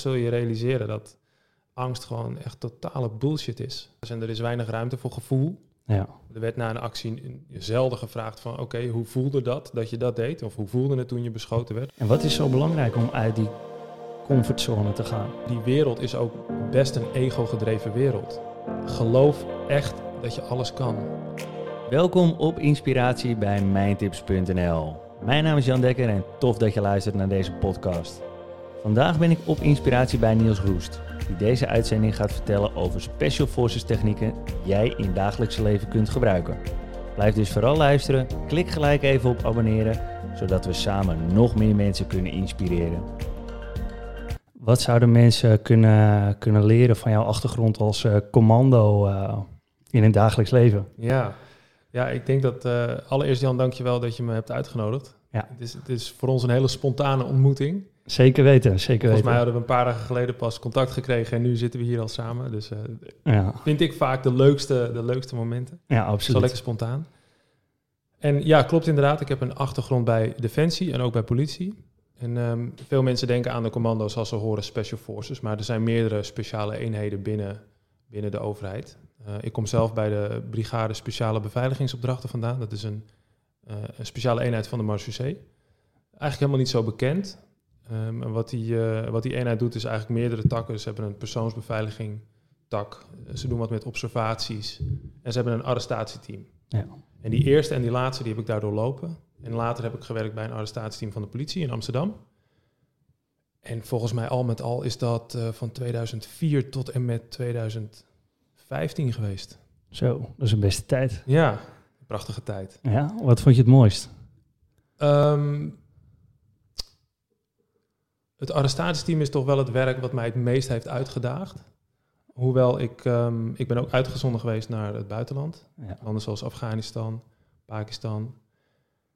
zul je realiseren dat angst gewoon echt totale bullshit is. En er is weinig ruimte voor gevoel. Ja. Er werd na een actie zelden gevraagd van... oké, hoe voelde dat dat je dat deed? Of hoe voelde het toen je beschoten werd? En wat is zo belangrijk om uit die comfortzone te gaan? Die wereld is ook best een ego-gedreven wereld. Geloof echt dat je alles kan. Welkom op Inspiratie bij mijntips.nl. Mijn naam is Jan Dekker en tof dat je luistert naar deze podcast. Vandaag ben ik op inspiratie bij Niels Roest, die deze uitzending gaat vertellen over Special Forces technieken die jij in dagelijkse leven kunt gebruiken. Blijf dus vooral luisteren, klik gelijk even op abonneren, zodat we samen nog meer mensen kunnen inspireren. Wat zouden mensen kunnen, kunnen leren van jouw achtergrond als uh, commando uh, in een dagelijks leven? Ja, ja ik denk dat uh, allereerst Jan, dankjewel dat je me hebt uitgenodigd. Ja. Het, is, het is voor ons een hele spontane ontmoeting. Zeker weten, zeker Volgens weten. mij hadden we een paar dagen geleden pas contact gekregen en nu zitten we hier al samen. Dus uh, ja. vind ik vaak de leukste, de leukste momenten. Ja, absoluut. Zo lekker spontaan. En ja, klopt inderdaad. Ik heb een achtergrond bij Defensie en ook bij politie. En um, veel mensen denken aan de commando's als ze horen Special Forces, maar er zijn meerdere speciale eenheden binnen, binnen de overheid. Uh, ik kom zelf bij de Brigade Speciale Beveiligingsopdrachten vandaan. Dat is een, een speciale eenheid van de Marseillais. Eigenlijk helemaal niet zo bekend. Um, en wat, die, uh, wat die eenheid doet is eigenlijk meerdere takken. Ze hebben een persoonsbeveiliging tak. Ze doen wat met observaties. En ze hebben een arrestatieteam. Ja. En die eerste en die laatste die heb ik daardoor lopen. En later heb ik gewerkt bij een arrestatieteam van de politie in Amsterdam. En volgens mij al met al is dat uh, van 2004 tot en met 2015 geweest. Zo, dat is een beste tijd. Ja, prachtige tijd. Ja, wat vond je het mooist? Um, het arrestatieteam is toch wel het werk wat mij het meest heeft uitgedaagd. Hoewel ik, um, ik ben ook uitgezonden geweest naar het buitenland. Ja. Landen zoals Afghanistan, Pakistan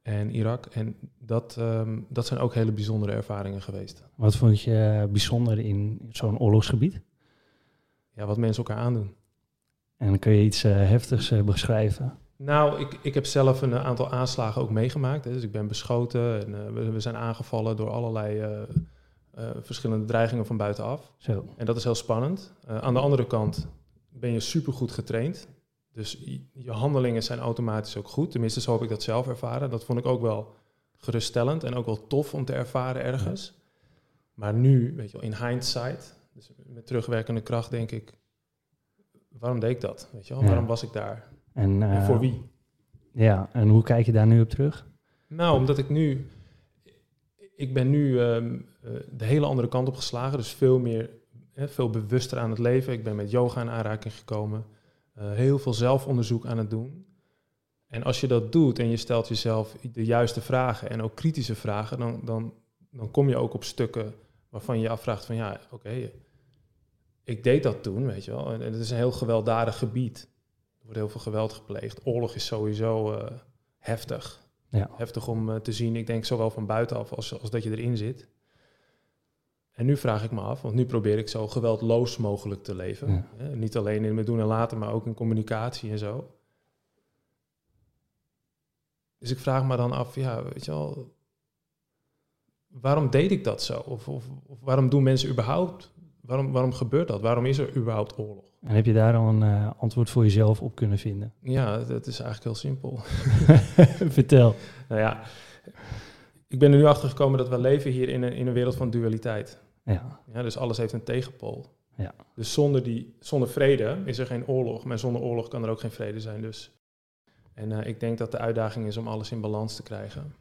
en Irak. En dat, um, dat zijn ook hele bijzondere ervaringen geweest. Wat vond je bijzonder in zo'n oorlogsgebied? Ja, wat mensen elkaar aandoen. En dan kun je iets uh, heftigs uh, beschrijven? Nou, ik, ik heb zelf een aantal aanslagen ook meegemaakt. Hè. Dus ik ben beschoten en uh, we, we, zijn aangevallen door allerlei uh, verschillende dreigingen van buitenaf. Zo. En dat is heel spannend. Aan de andere kant ben je supergoed getraind. Dus je, je handelingen zijn automatisch ook goed. Tenminste, zo heb ik dat zelf ervaren. Dat vond ik ook wel geruststellend en ook wel tof om te ervaren ergens. Ja. Maar nu, weet je wel, in hindsight, dus met terugwerkende kracht, denk ik, waarom deed ik dat? Weet je wel? Ja. Waarom was ik daar? En, en voor wie? Ja, en hoe kijk je daar nu op terug? Nou, omdat ik nu ik ben nu um, uh, de hele andere kant op geslagen, dus veel meer, hè, veel bewuster aan het leven. Ik ben met yoga in aanraking gekomen, uh, heel veel zelfonderzoek aan het doen. En als je dat doet en je stelt jezelf de juiste vragen en ook kritische vragen, dan, dan, dan kom je ook op stukken waarvan je je afvraagt van ja, oké, okay, ik deed dat toen, weet je wel. En het is een heel gewelddadig gebied. Wordt heel veel geweld gepleegd. Oorlog is sowieso uh, heftig. Ja. Heftig om uh, te zien, ik denk zowel van buitenaf als, als dat je erin zit. En nu vraag ik me af, want nu probeer ik zo geweldloos mogelijk te leven. Ja. Hè? Niet alleen in mijn doen en laten, maar ook in communicatie en zo. Dus ik vraag me dan af, ja, weet je wel, waarom deed ik dat zo? Of, of, of waarom doen mensen überhaupt, waarom, waarom gebeurt dat? Waarom is er überhaupt oorlog? En heb je daar al een uh, antwoord voor jezelf op kunnen vinden? Ja, dat is eigenlijk heel simpel. Vertel. Nou ja, ik ben er nu achter gekomen dat we leven hier in een, in een wereld van dualiteit. Ja. ja. Dus alles heeft een tegenpool. Ja. Dus zonder, die, zonder vrede is er geen oorlog, maar zonder oorlog kan er ook geen vrede zijn. Dus. En uh, ik denk dat de uitdaging is om alles in balans te krijgen.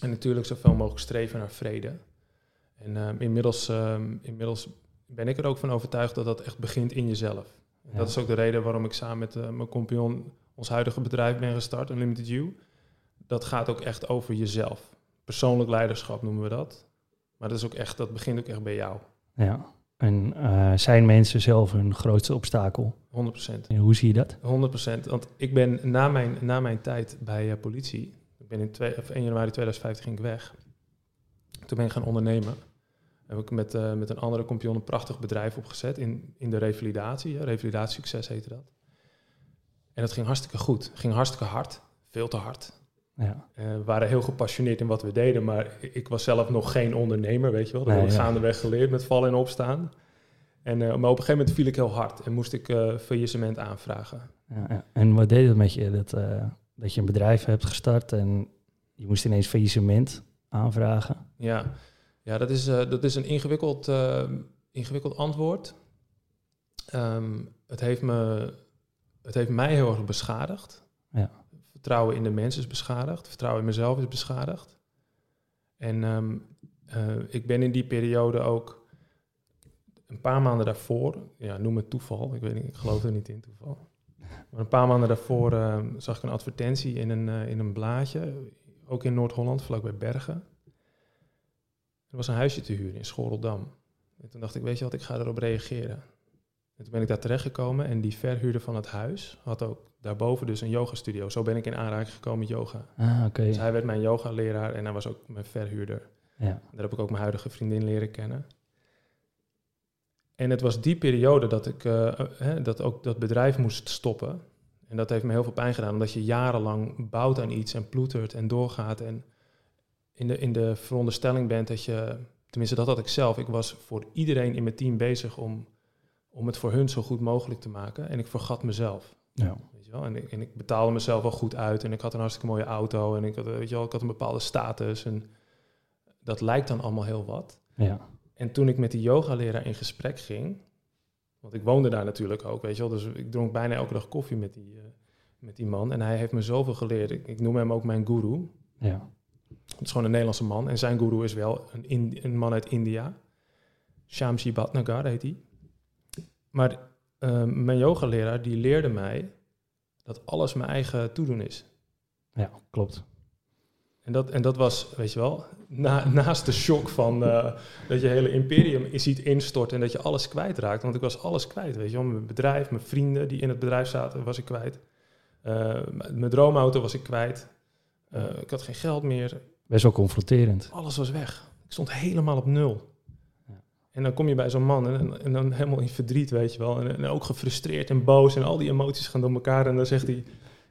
En natuurlijk zoveel mogelijk streven naar vrede. En uh, inmiddels, uh, inmiddels ben ik er ook van overtuigd dat dat echt begint in jezelf. Ja. Dat is ook de reden waarom ik samen met uh, mijn compagnon ons huidige bedrijf ben gestart, Unlimited You. Dat gaat ook echt over jezelf. Persoonlijk leiderschap noemen we dat. Maar dat, is ook echt, dat begint ook echt bij jou. Ja. En uh, zijn mensen zelf hun grootste obstakel? 100%. En hoe zie je dat? 100%. Want ik ben na mijn, na mijn tijd bij uh, politie, ik ben in twee, of 1 januari 2015 ging ik weg. Toen ben ik gaan ondernemen. Heb ik met, uh, met een andere compagnon een prachtig bedrijf opgezet in, in de revalidatie. Ja, revalidatiesucces heette dat. En dat ging hartstikke goed. Ging hartstikke hard. Veel te hard. Ja. Eh, we waren heel gepassioneerd in wat we deden, maar ik was zelf nog geen ondernemer, weet je wel. Dat Nee, heb ik ja. gaandeweg geleerd met vallen en opstaan. En, eh, maar op een gegeven moment viel ik heel hard en moest ik eh faillissement aanvragen. Ja, ja. En wat deed het met je? Dat, eh, dat je een bedrijf hebt gestart en je moest ineens faillissement aanvragen. Ja, ja dat, is, eh, dat is een ingewikkeld, eh, ingewikkeld antwoord. Ehm, het, heeft me, het heeft mij heel erg beschadigd. Ja. Vertrouwen in de mens is beschadigd. Vertrouwen in mezelf is beschadigd. En ehm, eh, ik ben in die periode ook een paar maanden daarvoor, ja, noem het toeval, ik weet niet, ik geloof er niet in toeval. Maar een paar maanden daarvoor ehm, zag ik een advertentie in een, in een blaadje, ook in Noord-Holland, vlakbij Bergen. Er was een huisje te huren in Schorreldam. En toen dacht ik, weet je wat, ik ga erop reageren. En toen ben ik daar terechtgekomen en die verhuurder van het huis had ook daarboven dus een yogastudio. Zo ben ik in aanraking gekomen met yoga. Ah, oké. Dus hij werd mijn yogaleraar en hij was ook mijn verhuurder. Ja. Daar heb ik ook mijn huidige vriendin leren kennen. En het was die periode dat ik eh, hè, dat ook dat bedrijf moest stoppen. En dat heeft me heel veel pijn gedaan, omdat je jarenlang bouwt aan iets en ploetert en doorgaat. En in de, in de veronderstelling bent dat je, tenminste dat had ik zelf, ik was voor iedereen in mijn team bezig om, om het voor hun zo goed mogelijk te maken. En ik vergat mezelf. Ja. Weet je wel? En, ik, en ik betaalde mezelf wel goed uit en ik had een hartstikke mooie auto en ik had, eh, weet je wel, ik had een bepaalde status. En dat lijkt dan allemaal heel wat. Ja. En toen ik met die yogaleraar in gesprek ging, want ik woonde daar natuurlijk ook, weet je wel, dus ik dronk bijna elke dag koffie met die, eh, met die man. En hij heeft me zoveel geleerd. Ik, ik noem hem ook mijn guru. Ja. Het is gewoon een Nederlandse man. En zijn guru is wel een, een man uit India. Shamshi Bhatnagar heet hij. Maar eh, mijn yogaleraar die leerde mij dat alles mijn eigen toedoen is. ja, klopt. En dat, en dat was, weet je wel, na, naast de shock van eh, dat je hele imperium ziet instorten en dat je alles kwijtraakt. Want ik was alles kwijt, weet je wel. Mijn bedrijf, mijn vrienden die in het bedrijf zaten, was ik kwijt. Eh, mijn droomauto was ik kwijt. Eh, ik had geen geld meer. Best wel confronterend. Alles was weg. Ik stond helemaal op nul. Ja. En dan kom je bij zo'n man en, en dan helemaal in verdriet, weet je wel. En, en ook gefrustreerd en boos en al die emoties gaan door elkaar. En dan zegt hij,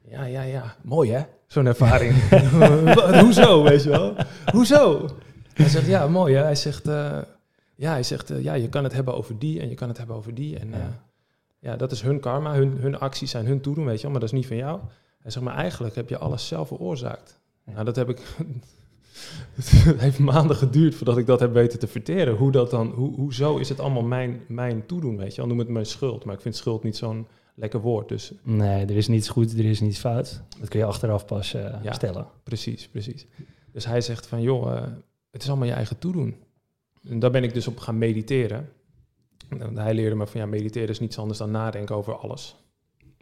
ja, ja, ja, mooi hè, zo'n ervaring. Hoezo, weet je wel? Hoezo? Hij zegt, ja, mooi hè. Hij zegt, eh, ja, hij zegt eh, ja, je kan het hebben over die en je kan het hebben over die. En Ja. ja, ja dat is hun karma, hun, hun acties zijn hun toedoen, weet je wel. Maar dat is niet van jou. Hij zegt, maar eigenlijk heb je alles zelf veroorzaakt. Nou, dat heb ik... het heeft maanden geduurd voordat ik dat heb weten te verteren. Hoe dat dan, hoe, hoezo is het allemaal mijn, mijn toedoen, weet je wel. Noem het mijn schuld, maar ik vind schuld niet zo'n lekker woord. Dus Nee, er is niets goed, er is niets fout. Dat kun je achteraf pas eh, Ja. stellen. precies, precies. Dus hij zegt van, joh, eh, het is allemaal je eigen toedoen. En daar ben ik dus op gaan mediteren. En hij leerde me van, ja, mediteren is niets anders dan nadenken over alles.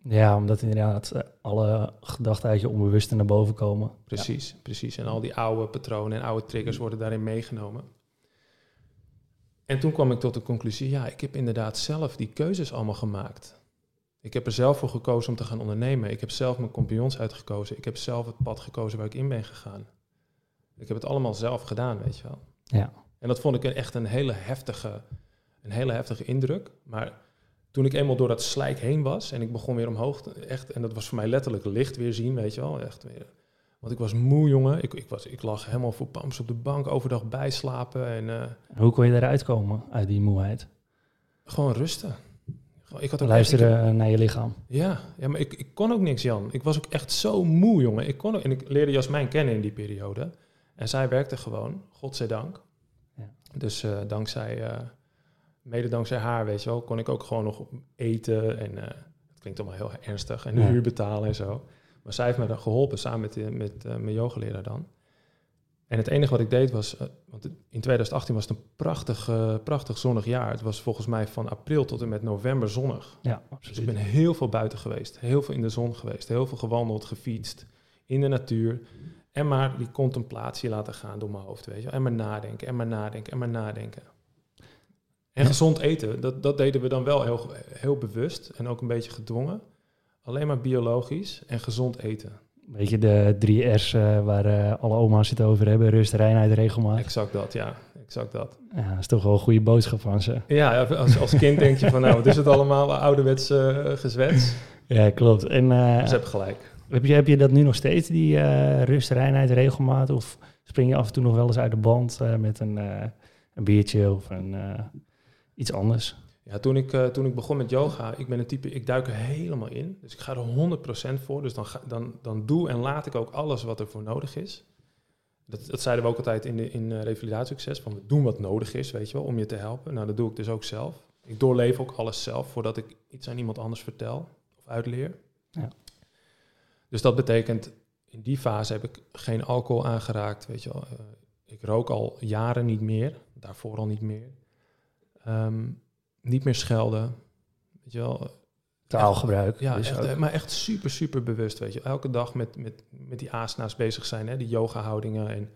Ja, omdat inderdaad eh, alle gedachten uit je onbewuste naar boven komen. Precies, precies. En al die oude patronen en oude triggers worden daarin meegenomen. En toen kwam ik tot de conclusie, ja, ik heb inderdaad zelf die keuzes allemaal gemaakt. Ik heb er zelf voor gekozen om te gaan ondernemen. Ik heb zelf mijn compagnons uitgekozen. Ik heb zelf het pad gekozen waar ik in ben gegaan. Ik heb het allemaal zelf gedaan, weet je wel. Ja. En dat vond ik een- echt een hele heftige, een hele heftige indruk. Maar toen ik eenmaal door dat slijk heen was en ik begon weer omhoog, te- echt, en dat was voor mij letterlijk licht weer zien, weet je wel. Echt weer, want ik was moe, jongen. Ik, ik, was, ik lag helemaal voor pams op de bank, overdag bijslapen en eh, En hoe kon je eruit komen uit die moeheid? gewoon rusten. Ik had ook Luisteren echt- naar je lichaam. ja, ja, maar ik, ik kon ook niks, Jan. Ik was ook echt zo moe, jongen. Ik kon ook, en ik leerde Jasmijn kennen in die periode. En zij werkte gewoon, godzijdank. Ja. Dus eh, dankzij, eh, mede dankzij haar, weet je wel, kon ik ook gewoon nog eten. En eh het klinkt allemaal heel ernstig. En de Ja. huur betalen en zo. Maar zij heeft me daar geholpen, samen met, de- met eh, mijn yogaleraar dan. En het enige wat ik deed was, eh, want in 2018 was het een prachtig, eh, prachtig zonnig jaar. Het was volgens mij van april tot en met november zonnig. Ja, Dus ik ben heel veel buiten geweest, heel veel in de zon geweest, heel veel gewandeld, gefietst, in de natuur. En maar die contemplatie laten gaan door mijn hoofd, weet je wel. En maar nadenken, en maar nadenken, en maar nadenken. En gezond eten, dat, dat deden we dan wel heel, heel bewust en ook een beetje gedwongen. Alleen maar biologisch en gezond eten. Weet je, de drie R's eh, waar eh, alle oma's het over hebben. Rust, reinheid, regelmaat. Exact dat, ja. Exact dat. Ja, dat is toch wel een goede boodschap van ze. Ja, als, als kind denk je van, nou, wat is het allemaal ouderwets eh gezwets? Ja, klopt. En Ze hebben gelijk. Heb je, heb je dat nu nog steeds, die uh, rust, reinheid, regelmaat? Of spring je af en toe nog wel eens uit de band uh, met een, uh, een biertje of een, iets anders? Ja, toen ik, toen ik begon met yoga, ik ben een type, ik duik er helemaal in. Dus ik ga er 100% voor. Dus dan, ga, dan, dan doe en laat ik ook alles wat er voor nodig is. Dat, dat zeiden we ook altijd in, de, in revalidatiesucces, van we doen wat nodig is, weet je wel, om je te helpen. Nou, dat doe ik dus ook zelf. Ik doorleef ook alles zelf voordat ik iets aan iemand anders vertel of uitleer. Ja. Dus dat betekent, in die fase heb ik geen alcohol aangeraakt. Weet je wel. Uh, ik rook al jaren niet meer, daarvoor al niet meer. Um, niet meer schelden. Weet je wel. Taalgebruik. Ja, echt, eh, maar echt super, super bewust. Weet je. Elke dag met, met, met die asanas bezig zijn, hè, die yoga-houdingen en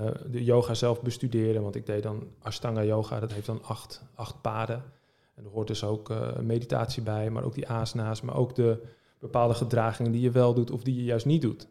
uh, de yoga zelf bestuderen. Want ik deed dan Ashtanga yoga, dat heeft dan acht, acht paden. En er hoort dus ook uh, meditatie bij, maar ook die asanas, maar ook de bepaalde gedragingen die je wel doet of die je juist niet doet.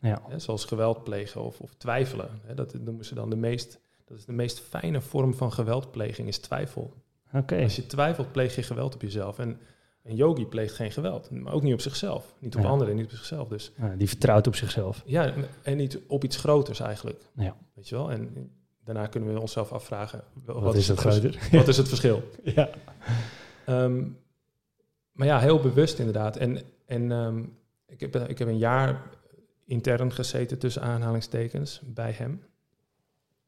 Ja. zoals geweld plegen of, of twijfelen. dat noemen ze dan de meest, dat is de meest fijne vorm van geweldpleging, is twijfel. Okay. Als je twijfelt, pleeg je geweld op jezelf. En een yogi pleegt geen geweld, maar ook niet op zichzelf. Niet op anderen, niet op zichzelf. Dus. Ja, die vertrouwt op zichzelf. Ja, en niet op iets groters eigenlijk. Ja. Weet je wel? En daarna kunnen we onszelf afvragen... Wat, is het groter? Wat is het verschil? ja. Ehm, maar ja, heel bewust inderdaad. En, en um, ik, heb, ik heb een jaar intern gezeten tussen aanhalingstekens bij hem.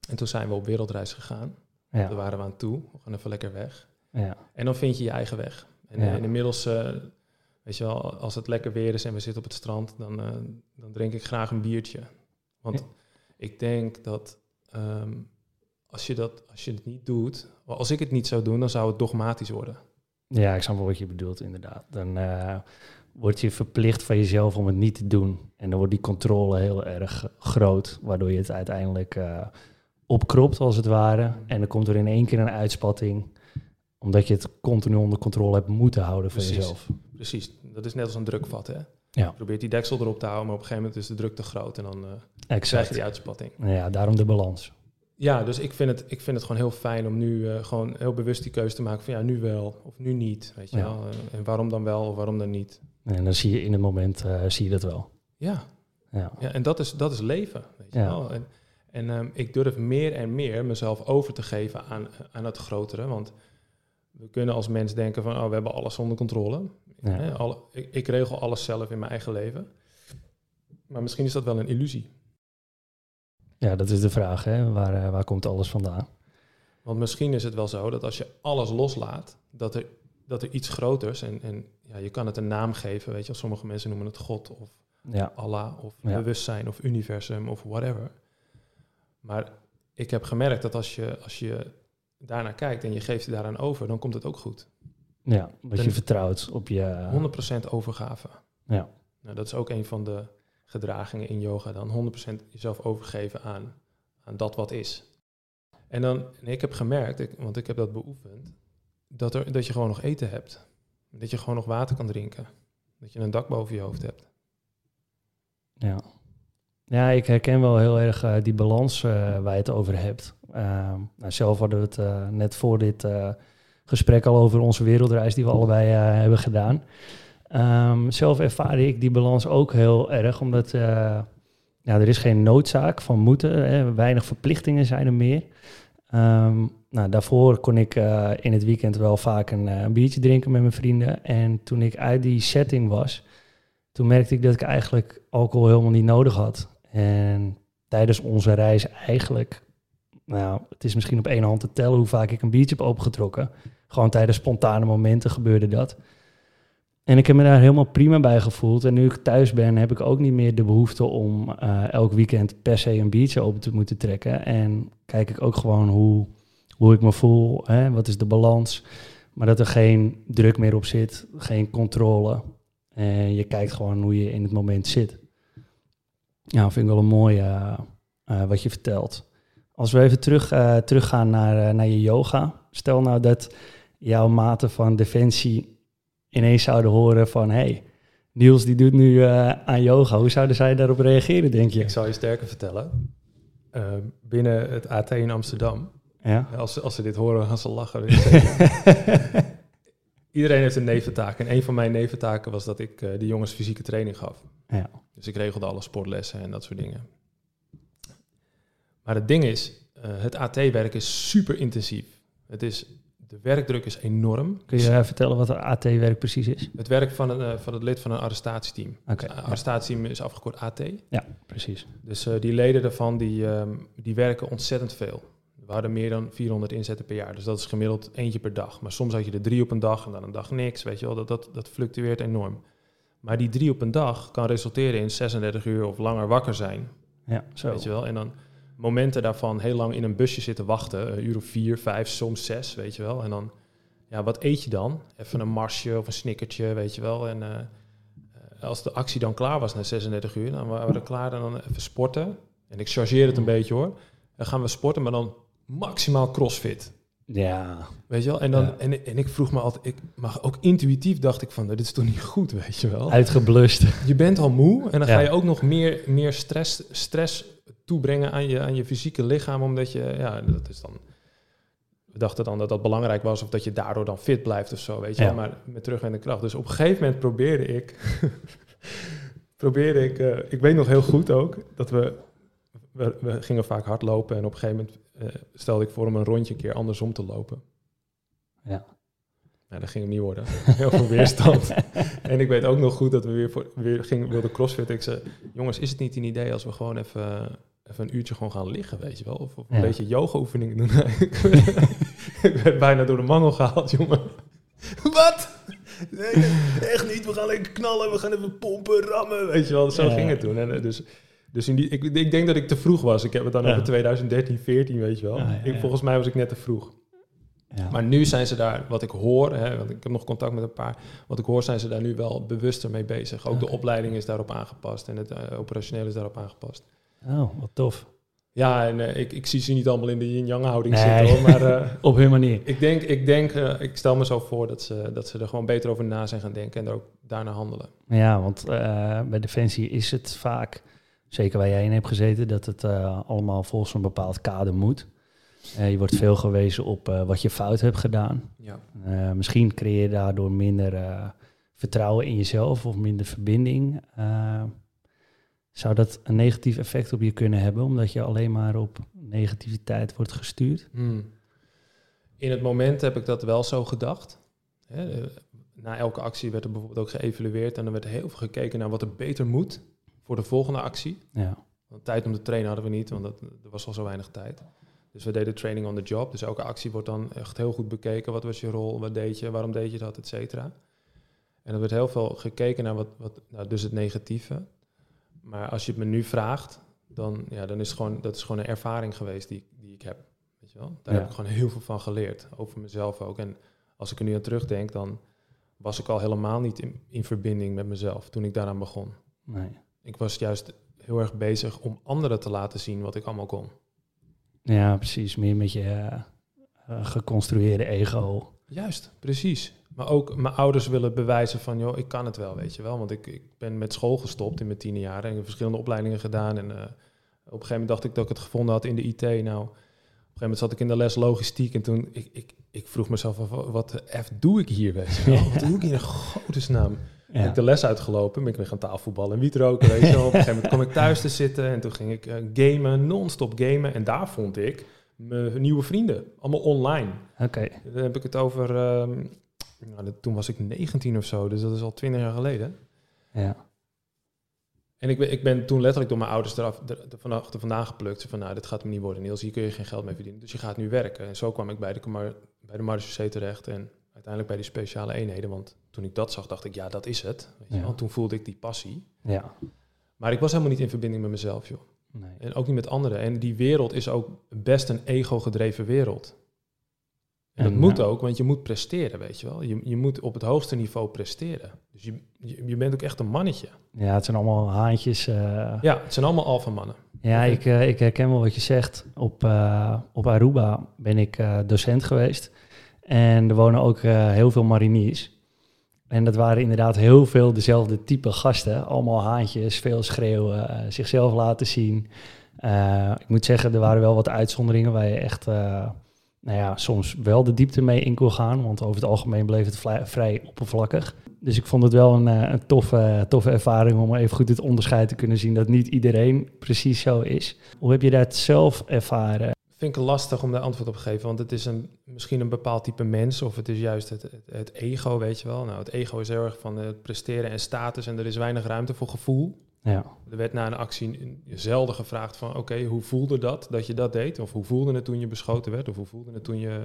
En toen zijn we op wereldreis gegaan. Ja. Daar waren we aan toe. We gaan even lekker weg. Ja. En dan vind je je eigen weg. En, ja. inmiddels, uh, weet je wel, als het lekker weer is en we zitten op het strand, dan, uh, dan drink ik graag een biertje. Want ik denk dat um, als, je dat als je het niet doet, als ik het niet zou doen, dan zou het dogmatisch worden. Ja, ik snap wel wat je bedoelt, inderdaad. Dan uh, word je verplicht van jezelf om het niet te doen. En dan wordt die controle heel erg groot, waardoor je het uiteindelijk opkropt, als het ware. En dan komt er in één keer een uitspatting, omdat je het continu onder controle hebt moeten houden van jezelf. Precies, dat is net als een drukvat, hè? Ja. Je probeert die deksel erop te houden, maar op een gegeven moment is de druk te groot en dan uh, krijg je die uitspatting. Ja, daarom de balans. Ja, dus ik vind het, ik vind het gewoon heel fijn om nu uh, gewoon heel bewust die keuze te maken van ja, nu wel of nu niet. Weet je wel? Uh, en waarom dan wel of waarom dan niet. En dan zie je in het moment uh, zie je dat wel. Ja. Ja. ja, en dat is, dat is leven. Weet je wel? En, en um, ik durf meer en meer mezelf over te geven aan, aan het grotere. Want we kunnen als mens denken van oh, we hebben alles onder controle. Ja. Alle, ik, ik regel alles zelf in mijn eigen leven. Maar misschien is dat wel een illusie. Ja, dat is de vraag. Hè? Waar, eh, waar komt alles vandaan? Want misschien is het wel zo dat als je alles loslaat, dat er, dat er iets groters, en, en ja, je kan het een naam geven, weet je, sommige mensen noemen het God of ja. Allah of bewustzijn of universum of whatever. Maar ik heb gemerkt dat als je, als je daarnaar kijkt en je geeft je daaraan over, dan komt het ook goed. Ja, dat je vertrouwt op je... 100% overgave. Ja. Nou, dat is ook een van de gedragingen in yoga dan 100% jezelf overgeven aan, aan dat wat is. En dan, en ik heb gemerkt, ik, want ik heb dat beoefend, dat, er, dat je gewoon nog eten hebt. Dat je gewoon nog water kan drinken. Dat je een dak boven je hoofd hebt. Ja, ja ik herken wel heel erg uh, die balans uh, waar je het over hebt. Uh, nou, zelf hadden we het net voor dit gesprek al over onze wereldreis die we allebei hebben gedaan. Um, zelf ervaar ik die balans ook heel erg, omdat ja, er is geen noodzaak van moeten. Hè, weinig verplichtingen zijn er meer. Um, nou, daarvoor kon ik in het weekend wel vaak een, een, biertje drinken met mijn vrienden. En toen ik uit die setting was, toen merkte ik dat ik eigenlijk alcohol helemaal niet nodig had. En tijdens onze reis eigenlijk, nou, het is misschien op één hand te tellen hoe vaak ik een biertje heb opengetrokken. Gewoon tijdens spontane momenten gebeurde dat. En ik heb me daar helemaal prima bij gevoeld. En nu ik thuis ben, heb ik ook niet meer de behoefte om uh, elk weekend per se een biertje open te moeten trekken. En kijk ik ook gewoon hoe, hoe ik me voel, hè, wat is de balans. Maar dat er geen druk meer op zit, geen controle. En je kijkt gewoon hoe je in het moment zit. Ja, vind ik wel een mooi uh, uh, wat je vertelt. Als we even terug, teruggaan naar, naar je yoga. Stel nou dat jouw mate van defensie ineens zouden horen van... hey, Niels die doet nu uh, aan yoga. Hoe zouden zij daarop reageren, denk je? Ik zal je sterker vertellen. Uh, binnen het AT in Amsterdam... Ja? Als, als ze dit horen, gaan ze lachen. iedereen heeft een neventaak. En een van mijn neventaken was dat ik uh, de jongens fysieke training gaf. Ja. Dus ik regelde alle sportlessen en dat soort dingen. Maar het ding is, uh, het AT-werk is super intensief. Het is, de werkdruk is enorm. Kun je uh, vertellen wat AT-werk precies is? Het werk van, een, van het lid van een arrestatieteam. Oké. Okay, arrestatieteam is afgekort AT. Ja, precies. Dus die leden daarvan, die, um, die werken ontzettend veel. We hadden meer dan 400 inzetten per jaar. Dus dat is gemiddeld eentje per dag. Maar soms had je er drie op een dag en dan een dag niks. Weet je wel, dat, dat, dat fluctueert enorm. Maar die drie op een dag kan resulteren in 36 uur of langer wakker zijn. Ja, zo. Weet je wel, en dan momenten daarvan heel lang in een busje zitten wachten. Een uur of vier, vijf, soms zes, weet je wel. En dan, ja, wat eet je dan? Even een marsje of een snickertje, weet je wel. En uh, als de actie dan klaar was na 36 uur, dan waren we klaar en dan even sporten. En ik chargeer het een beetje hoor. Dan gaan we sporten, maar dan maximaal crossfit. Ja. Weet je wel? En, dan, Ja. en, en ik vroeg me altijd, ik, maar ook intuïtief dacht ik van, dit is toch niet goed, weet je wel? Uitgeblust. Je bent al moe en dan Ja. ga je ook nog meer, meer stress, stress toebrengen aan je, aan je fysieke lichaam, omdat je, ja, dat is dan... We dachten dan dat dat belangrijk was of dat je daardoor dan fit blijft of zo, weet je Ja. wel? Maar met terugwendende kracht. Dus op een gegeven moment probeerde ik, probeerde ik, eh, ik weet nog heel goed ook, dat we, we, we gingen vaak hardlopen en op een gegeven moment eh, stelde ik voor om een rondje een keer andersom te lopen. Ja. Nou, dat ging hem niet worden. Heel veel weerstand. en ik weet ook nog goed dat we weer, voor, weer gingen, wilden crossfit. Ik zei, jongens, is het niet een idee als we gewoon even, even een uurtje gewoon gaan liggen, weet je wel? Of, of een Ja. beetje yoga-oefeningen doen. ik werd bijna door de mangel gehaald, jongen. Wat? Nee, nee, echt niet. We gaan lekker knallen. We gaan even pompen, rammen. Weet je wel, zo Ja. ging het toen. En, eh, dus dus in die, ik, ik denk dat ik te vroeg was. Ik heb het dan Ja. over 2013, 14, weet je wel. Ja, ja, Ik, volgens mij was ik net te vroeg. Ja. Maar nu zijn ze daar, wat ik hoor, hè, want ik heb nog contact met een paar, wat ik hoor zijn ze daar nu wel bewuster mee bezig. Ook de opleiding is daarop aangepast en het eh, operationeel is daarop aangepast. Oh, wat tof. Ja, en eh, ik, ik zie ze niet allemaal in de yin-yang houding Nee. zitten hoor, maar eh, Op hun manier. ik denk, ik, denk ik stel me zo voor dat ze, dat ze er gewoon beter over na zijn gaan denken en er ook daarna handelen. Ja, want bij Defensie is het vaak, zeker waar jij in hebt gezeten, dat het eh, allemaal volgens een bepaald kader moet. Eh, je wordt veel gewezen op eh, wat je fout hebt gedaan. Ja. Misschien creëer je daardoor minder vertrouwen in jezelf of minder verbinding. Zou dat een negatief effect op je kunnen hebben, omdat je alleen maar op negativiteit wordt gestuurd? Hmm. In het moment heb ik dat wel zo gedacht. Hè, na elke actie werd er bijvoorbeeld ook geëvalueerd en dan werd er heel veel gekeken naar wat er beter moet voor de volgende actie. Ja, Want tijd om te trainen hadden we niet, want dat, er was al zo weinig tijd. Dus we deden training on the job. Dus elke actie wordt dan echt heel goed bekeken. Wat was je rol? Wat deed je? Waarom deed je dat? Et cetera. En er werd heel veel gekeken naar wat, wat nou, dus het negatieve. Maar als je het me nu vraagt, dan, ja, dan is het gewoon, dat is gewoon een ervaring geweest die, die ik heb. Weet je wel? Daar Ja. heb ik gewoon heel veel van geleerd. Over mezelf ook. En als ik er nu aan terugdenk, dan was ik al helemaal niet in, in verbinding met mezelf toen ik daaraan begon. nee. Ik was juist heel erg bezig om anderen te laten zien wat ik allemaal kon. Ja, precies. Meer met je eh, eh, geconstrueerde ego. Juist, precies. Maar ook mijn ouders willen bewijzen van, joh, ik kan het wel, weet je wel. Want ik, ik ben met school gestopt in mijn tiende jaren en ik heb verschillende opleidingen gedaan. En eh, op een gegeven moment dacht ik dat ik het gevonden had in de IT. Nou, op een gegeven moment zat ik in de les logistiek en toen, ik, ik, ik vroeg mezelf af, wat de F doe ik hier, weet je wel? Wat doe ik hier in godesnaam? Ja. Ben ik de les uitgelopen, ben ik weer gaan tafelballen en wietroken, weet je. Op een gegeven moment kwam ik thuis te zitten en toen ging ik eh, gamen, non-stop gamen. En daar vond ik mijn nieuwe vrienden, allemaal online. Oké, Dan heb ik het over, ehm, nou, toen was ik 19 of zo, dus dat is al 20 jaar geleden. ja. En ik ben, ik ben toen letterlijk door mijn ouders eraf, er, vanaf, er vandaan geplukt. Ze van, nou, dit gaat hem niet worden, Niels. Hier kun je geen geld mee verdienen. Dus je gaat nu werken. En zo kwam ik bij de, bij de marechaussee terecht. En uiteindelijk bij die speciale eenheden. Want toen ik dat zag, dacht ik, ja, dat is het. Weet je Ja. wel. Toen voelde ik die passie. ja. Maar ik was helemaal niet in verbinding met mezelf, joh. Nee. En ook niet met anderen. En die wereld is ook best een ego-gedreven wereld. En dat moet ja. ook, want je moet presteren, weet je wel. Je, je moet op het hoogste niveau presteren. Dus je, je, je bent ook echt een mannetje. Ja, het zijn allemaal haantjes. eh, Ja, het zijn allemaal alfamannen. Ja, Oké. ik, eh, ik herken wel wat je zegt. Op, eh, op Aruba ben ik docent geweest. En er wonen ook eh, heel veel mariniers. En dat waren inderdaad heel veel dezelfde type gasten. Allemaal haantjes, veel schreeuwen, eh, zichzelf laten zien. Eh, ik moet zeggen, er waren wel wat uitzonderingen waar je echt... nou ja, soms wel de diepte mee in kon gaan. Want over het algemeen bleef het vrij, oppervlakkig. Dus ik vond het wel een, een toffe, toffe ervaring om even goed het onderscheid te kunnen zien dat niet iedereen precies zo is. Hoe heb je dat zelf ervaren? Vind ik lastig om daar antwoord op te geven, want het is een, misschien een bepaald type mens of het is juist het, het, het ego, weet je wel. Nou, het ego is heel erg van het presteren en status en er is weinig ruimte voor gevoel. Ja. Er werd na een actie zelden gevraagd van, oké, hoe voelde dat dat je dat deed? Of hoe voelde het toen je beschoten werd? Of hoe voelde het toen je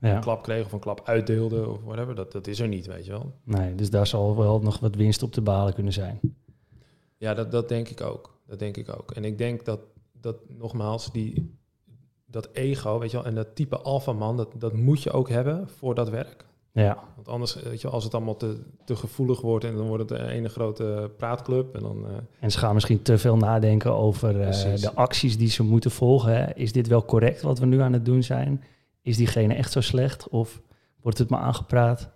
Ja. een klap kreeg of een klap uitdeelde of whatever? Dat, dat is er niet, weet je wel. Nee, dus daar zal wel nog wat winst op te behalen kunnen zijn. Ja, dat, dat denk ik ook. Dat denk ik ook. En ik denk dat, dat nogmaals, die, dat ego, weet je wel, en dat type alfaman, dat, dat moet je ook hebben voor dat werk. Ja, Want anders, weet je wel, als het allemaal te, te gevoelig wordt en dan wordt het een ene grote praatclub en dan... eh, en ze gaan misschien te veel nadenken over eh, de acties die ze moeten volgen. Hè. Is dit wel correct wat we nu aan het doen zijn? Is diegene echt zo slecht? Of wordt het maar aangepraat?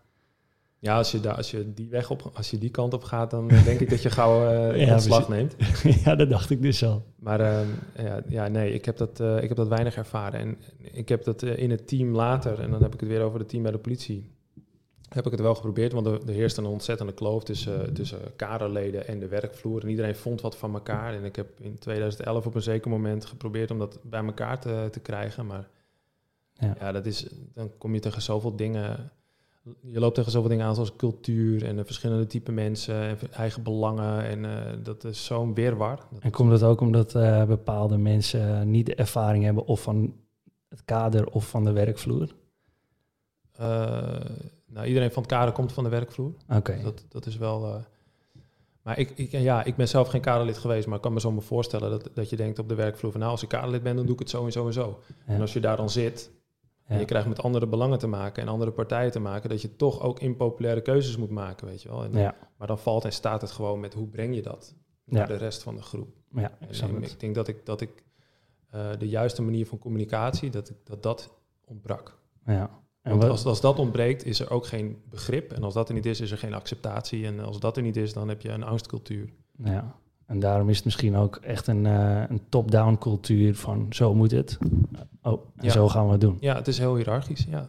Ja, als je, daar, als je die weg op, als je die kant op gaat, dan denk ik dat je gauw eh Ja, ontslag neemt. ja, dat dacht ik dus al. Maar ehm, ja, ja, nee, ik heb, dat, eh, ik heb dat weinig ervaren. En ik heb dat eh, in het team later, en dan heb ik het weer over het team bij de politie, heb ik het wel geprobeerd. Want er, er heerst een ontzettende kloof tussen, tussen kaderleden en de werkvloer. En iedereen vond wat van elkaar. En ik heb in 2011 op een zeker moment geprobeerd om dat bij elkaar te, te krijgen. Maar Ja. ja. dat is, dan kom je tegen zoveel dingen je loopt tegen zoveel dingen aan zoals cultuur en de verschillende type mensen en eigen belangen. En eh, dat is zo'n weerwar. Dat- En komt het ook omdat eh, bepaalde mensen niet de ervaring hebben of van het kader of van de werkvloer? eh, nou, iedereen van het kader komt van de werkvloer. Oké. Dat, dat is wel. eh, maar ik, ik, ja, ik ben zelf geen kaderlid geweest, maar ik kan me zo maar voorstellen dat, dat je denkt op de werkvloer van nou, als ik kaderlid ben, dan doe ik het zo en zo en zo. Ja. En als je daar dan zit en je krijgt met andere belangen te maken en andere partijen te maken, dat je toch ook impopulaire keuzes moet maken, weet je wel. En, Ja, Maar dan valt en staat het gewoon met hoe breng je dat naar de rest van de groep. ja, En, ik en denk dat ik, dat ik eh, de juiste manier van communicatie, dat ik, dat, dat ontbrak. Ja. En Want als, als dat ontbreekt, is er ook geen begrip. En als dat er niet is, is er geen acceptatie. En als dat er niet is, dan heb je een angstcultuur. ja. En daarom is het misschien ook echt een, eh, een top-down cultuur van zo moet het. Oh, en Ja. zo gaan we het doen. Ja, het is heel hiërarchisch, ja.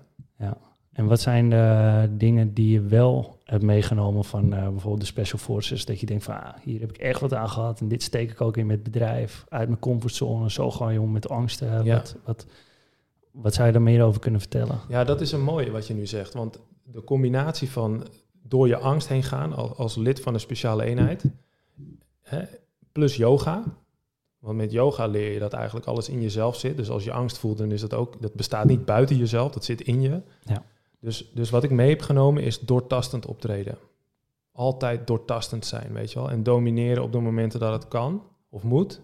En wat zijn de dingen die je wel hebt meegenomen van eh, bijvoorbeeld de Special Forces? Dat je denkt van, ah, hier heb ik echt wat aan gehad en dit steek ik ook in met bedrijf. Uit mijn comfortzone, zo ga je om met angsten. Ja. Wat, wat, wat zou je daar meer over kunnen vertellen? Ja, dat is een mooie wat je nu zegt. Want de combinatie van door je angst heen gaan als, als lid van een speciale eenheid, hè, plus yoga. Want met yoga leer je dat eigenlijk alles in jezelf zit. Dus als je angst voelt, dan is dat ook, dat bestaat niet buiten jezelf, dat zit in je. Ja. Dus, dus wat ik mee heb genomen is doortastend optreden. Altijd doortastend zijn, weet je wel. En domineren op de momenten dat het kan of moet.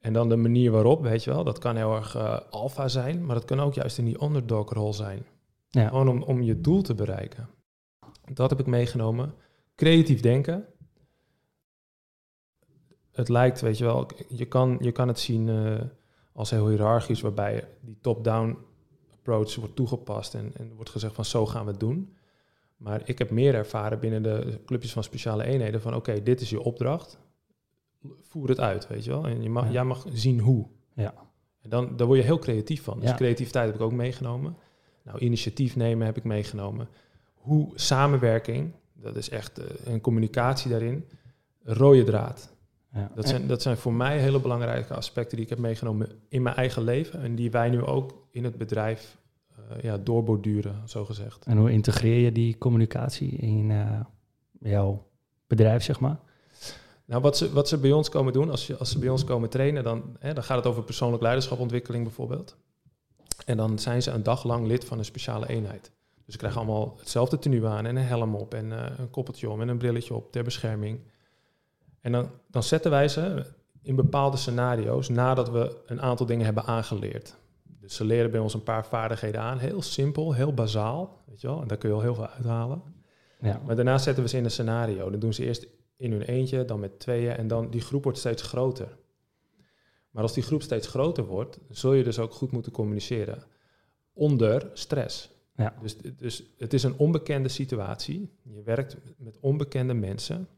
En dan de manier waarop, weet je wel, dat kan heel erg eh alfa zijn, maar dat kan ook juist in die underdog-rol zijn. Ja. Gewoon om, om je doel te bereiken. Dat heb ik meegenomen. Creatief denken. Het lijkt, weet je wel, je kan, je kan het zien eh, als heel hiërarchisch, waarbij die top-down approach wordt toegepast en, en wordt gezegd van zo gaan we het doen. Maar ik heb meer ervaren binnen de clubjes van speciale eenheden van oké, dit is je opdracht. Voer het uit, weet je wel. En je mag, Ja. jij mag zien hoe. Ja. En dan, daar word je heel creatief van. Dus Ja. creativiteit heb ik ook meegenomen. Nou, initiatief nemen heb ik meegenomen. Hoe samenwerking, dat is echt eh, een communicatie daarin. Rode draad. Ja. Dat zijn, dat zijn voor mij hele belangrijke aspecten die ik heb meegenomen in mijn eigen leven. En die wij nu ook in het bedrijf eh, ja, doorborduren, zo gezegd. En hoe integreer je die communicatie in eh, jouw bedrijf, zeg maar? Nou, wat ze, wat ze bij ons komen doen, als, je, als ze bij ons komen trainen, dan, hè, dan gaat het over persoonlijk leiderschapontwikkeling bijvoorbeeld. En dan zijn ze een dag lang lid van een speciale eenheid. Dus ze krijgen allemaal hetzelfde tenue aan en een helm op en eh, een koppeltje om en een brilletje op ter bescherming. En dan, dan zetten wij ze in bepaalde scenario's nadat we een aantal dingen hebben aangeleerd. Dus ze leren bij ons een paar vaardigheden aan, heel simpel, heel bazaal, weet je wel, en daar kun je al heel veel uithalen. Ja. Maar daarna zetten we ze in een scenario. Dan doen ze eerst in hun eentje, dan met tweeën en dan die groep wordt steeds groter. Maar als die groep steeds groter wordt, zul je dus ook goed moeten communiceren. Onder stress. Ja. Dus, dus het is een onbekende situatie. Je werkt met onbekende mensen.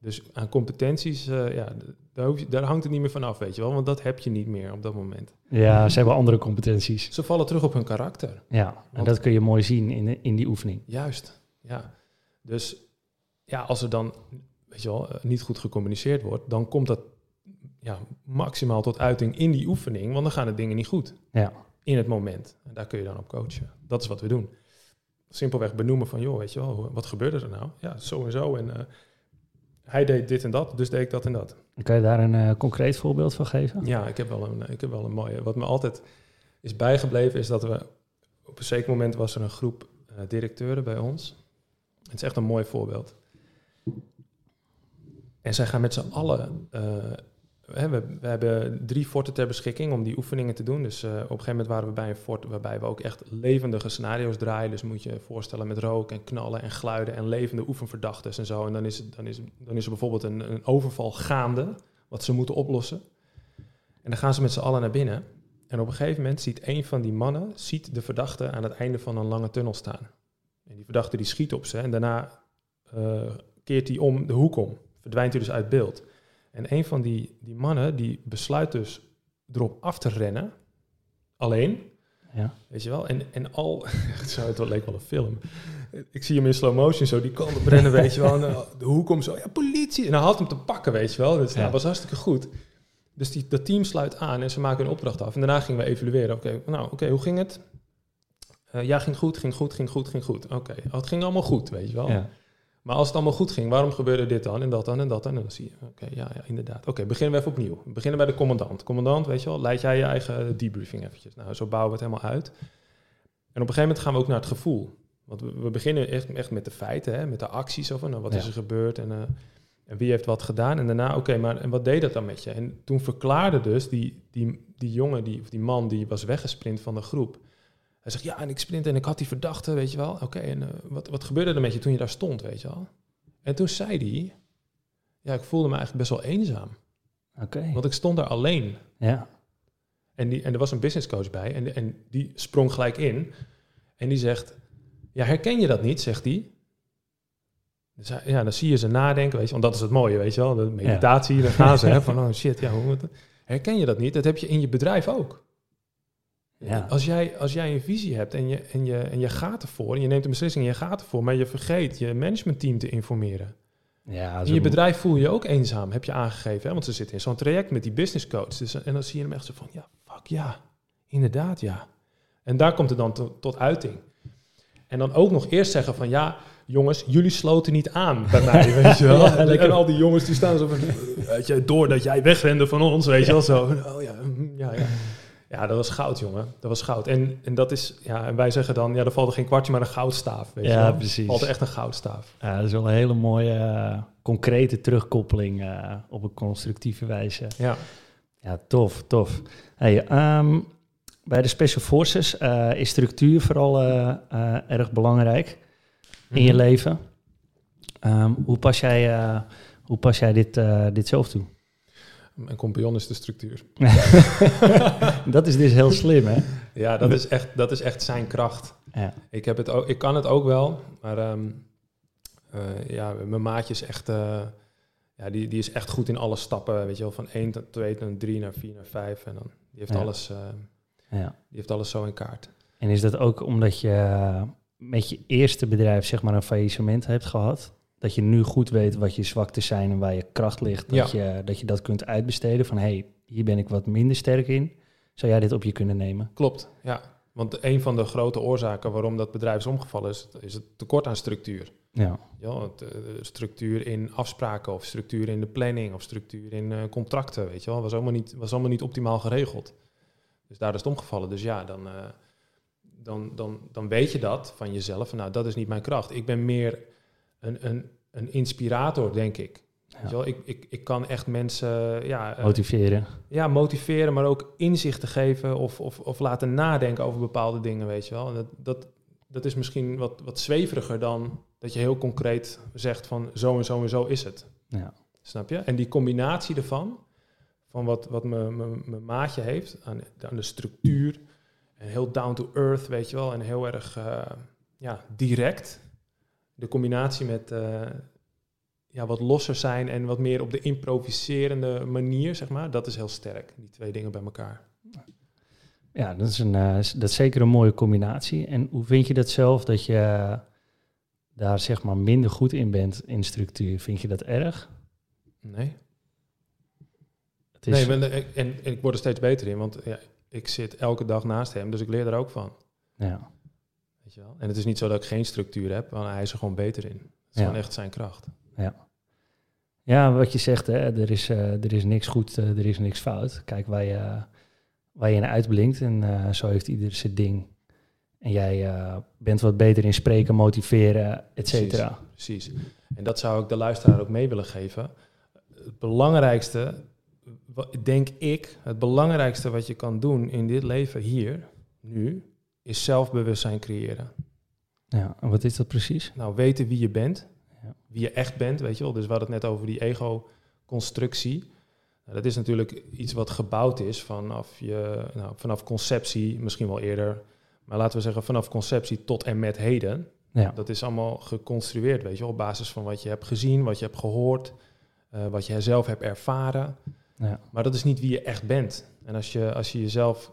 Dus aan competenties, eh, ja, daar, hoef je, daar hangt het niet meer van af, weet je wel. Want dat heb je niet meer op dat moment. Ja, ze hebben andere competenties. Ze vallen terug op hun karakter. Ja, en dat kun je mooi zien in, de- in die oefening. Juist, ja. Dus ja, als er dan, weet je wel, eh, niet goed gecommuniceerd wordt, dan komt dat ja, maximaal tot uiting in die oefening, want dan gaan de dingen niet goed Ja, in het moment. En daar kun je dan op coachen. Dat is wat we doen. Simpelweg benoemen van, joh, weet je wel, wat gebeurde er nou? Ja, zo en zo. En eh, hij deed dit en dat, dus deed ik dat en dat. kan je daar een eh, concreet voorbeeld van geven? Ja, ik heb wel een, ik heb wel een mooie. Wat me altijd is bijgebleven, is dat we op een zeker moment was er een groep eh, directeuren bij ons. Het is echt een mooi voorbeeld. En zij gaan met z'n allen. eh, hè, we, we hebben drie forten ter beschikking om die oefeningen te doen. Dus eh, op een gegeven moment waren we bij een fort waarbij we ook echt levendige scenario's draaien. Dus moet je je voorstellen met rook en knallen en geluiden en levende oefenverdachten en zo. En dan is, het, dan is, dan is er bijvoorbeeld een, een overval gaande, wat ze moeten oplossen. En dan gaan ze met z'n allen naar binnen. En op een gegeven moment ziet een van die mannen ziet de verdachte aan het einde van een lange tunnel staan. En die verdachte die schiet op ze en daarna eh, keert hij om de hoek om. Verdwijnt hij dus uit beeld. En een van die, die mannen die besluit dus erop af te rennen. Alleen. Ja. Weet je wel? En, en al... het leek wel een film. Ik zie hem in slow motion zo die kant op rennen, weet je wel. En eh, de hoek om zo, ja, politie. En dan had hem te pakken, weet je wel. Dus Ja. dat was hartstikke goed. Dus die, dat team sluit aan en ze maken hun opdracht af. En daarna gingen we evalueren. Oké, nou, oké, hoe ging het? Eh, ja, ging goed, ging goed, ging goed, ging goed. Oké, oh, het ging allemaal goed, weet je wel. Ja. Maar als het allemaal goed ging, waarom gebeurde dit dan en dat dan en dat dan? En dan zie je, oké, ja, ja, inderdaad. Oké, beginnen we even opnieuw. We beginnen bij de commandant. Commandant, weet je wel, leid jij je eigen debriefing eventjes. Nou, zo bouwen we het helemaal uit. En op een gegeven moment gaan we ook naar het gevoel. Want we, we beginnen echt, echt met de feiten, hè, met de acties. Of, nou, wat Ja. is er gebeurd en, eh, en wie heeft wat gedaan. En daarna, oké, maar en wat deed dat dan met je? En toen verklaarde dus die, die, die jongen, die, of die man, die was weggesprint van de groep. Hij zegt, ja, en ik sprint en ik had die verdachte, weet je wel. Oké, en eh, wat, wat gebeurde er met je toen je daar stond, weet je wel? En toen zei hij, ja, ik voelde me eigenlijk best wel eenzaam. Oké. Want ik stond daar alleen. Ja. En, die, en er was een business coach bij en, en die sprong gelijk in. En die zegt, ja, herken je dat niet, zegt hij. Dus hij- ja, dan zie je ze nadenken, weet je, want dat is het mooie, weet je wel. De meditatie, daar gaan ze, hè, van oh shit, ja, hoe moet het? Herken je dat niet? Dat heb je in je bedrijf ook. Ja. Als, jij, als jij een visie hebt en je, en, je, en je gaat ervoor, en je neemt een beslissing en je gaat ervoor, maar je vergeet je managementteam te informeren. Ja, In je bedrijf voel je je ook eenzaam, heb je aangegeven. Hè? Want ze zitten in zo'n traject met die business coach. Dus, en dan zie je hem echt zo van, ja, fuck ja, inderdaad ja. En daar komt het dan to- tot uiting. En dan ook nog eerst zeggen van, ja, jongens, jullie sloten niet aan bij mij, weet je wel. Ja, en al die jongens die staan zo van, weet je, doordat jij wegrende van ons, weet je wel, zo. Oh ja, mm, ja, ja. Ja, dat was goud, jongen. Dat was goud. En, en dat is, ja, en wij zeggen dan, ja, er valt er geen kwartje, maar een goudstaaf, weet je Ja, wel. precies. valt er echt een goudstaaf. Ja, dat is wel een hele mooie, eh, concrete terugkoppeling eh, op een constructieve wijze. Ja. Ja, tof, tof. Hey, ehm, bij de Special Forces eh, is structuur vooral erg belangrijk in je Mhm. leven. Ehm, hoe, pas jij, hoe pas jij dit, dit zelf toe? Mijn compagnon is de structuur. dat is dus heel slim, hè? Ja, dat is echt, dat is echt zijn kracht. Ja, Ik, heb het ook, ik kan het ook wel, maar ehm, eh, ja, mijn maatje is echt, eh, ja, die, die is echt goed in alle stappen. Weet je wel, van 1 tot 2 naar 3 naar 4 naar 5. En dan, die, heeft Ja. alles, eh, ja. die heeft alles zo in kaart. En is dat ook omdat je met je eerste bedrijf zeg maar een faillissement hebt gehad? Dat je nu goed weet wat je zwaktes zijn en waar je kracht ligt. Dat, je, dat je dat kunt uitbesteden van hé, hey, hier ben ik wat minder sterk in. Zou jij dit op je kunnen nemen? Klopt, ja. Want een van de grote oorzaken waarom dat bedrijf is omgevallen is, is het tekort aan structuur. Ja, Ja, het, eh, structuur in afspraken of structuur in de planning of structuur in eh, contracten, weet je wel, was allemaal niet, was allemaal niet optimaal geregeld. Dus daar is het omgevallen. Dus ja, dan, eh, dan, dan, dan weet je dat van jezelf. van, Nou, dat is niet mijn kracht. Ik ben meer een, een, een inspirator, denk ik. Wel? Ik, ik, ik kan echt mensen ja, eh, motiveren. ja, motiveren, maar ook inzichten geven of, of, of laten nadenken over bepaalde dingen, weet je wel. En Dat, dat, dat is misschien wat, wat zweveriger dan dat je heel concreet zegt van zo en zo en zo is het. Ja. Snap je? En die combinatie ervan, van wat, wat mijn maatje heeft aan, aan de structuur, en heel down to earth, weet je wel, en heel erg eh, ja, direct. De combinatie met, eh, ja, wat losser zijn en wat meer op de improviserende manier, zeg maar. Dat is heel sterk, die twee dingen bij elkaar. Ja, dat is, een, eh, dat is zeker een mooie combinatie. En hoe vind je dat zelf, dat je daar zeg maar minder goed in bent in structuur? Vind je dat erg? Nee. Het is, Nee, en, en ik word er steeds beter in, want ja, ik zit elke dag naast hem, dus ik leer er ook van. ja. Weet je wel? En het is niet zo dat ik geen structuur heb, maar hij is er gewoon beter in. Het is Ja. gewoon echt zijn kracht. ja, wat je zegt, hè, er, is, eh, er is niks goed, eh, er is niks fout. Kijk waar je, waar je in uitblinkt en eh, zo heeft ieder zijn ding. En jij bent wat beter in spreken, motiveren, et cetera. Precies. En dat zou ik de luisteraar ook mee willen geven. Het belangrijkste, denk ik, het belangrijkste wat je kan doen in dit leven hier, nu, is zelfbewustzijn creëren. Ja, en wat is dat precies? Nou, weten wie je bent, wie je echt bent, weet je wel. Dus we hadden het net over die ego-constructie. Nou, dat is natuurlijk iets wat gebouwd is vanaf, je, nou, vanaf conceptie, misschien wel eerder. Maar laten we zeggen vanaf conceptie tot en met heden. Ja, Dat is allemaal geconstrueerd, weet je wel, op basis van wat je hebt gezien, wat je hebt gehoord, eh, wat je zelf hebt ervaren. ja, Maar dat is niet wie je echt bent. En als je, als je jezelf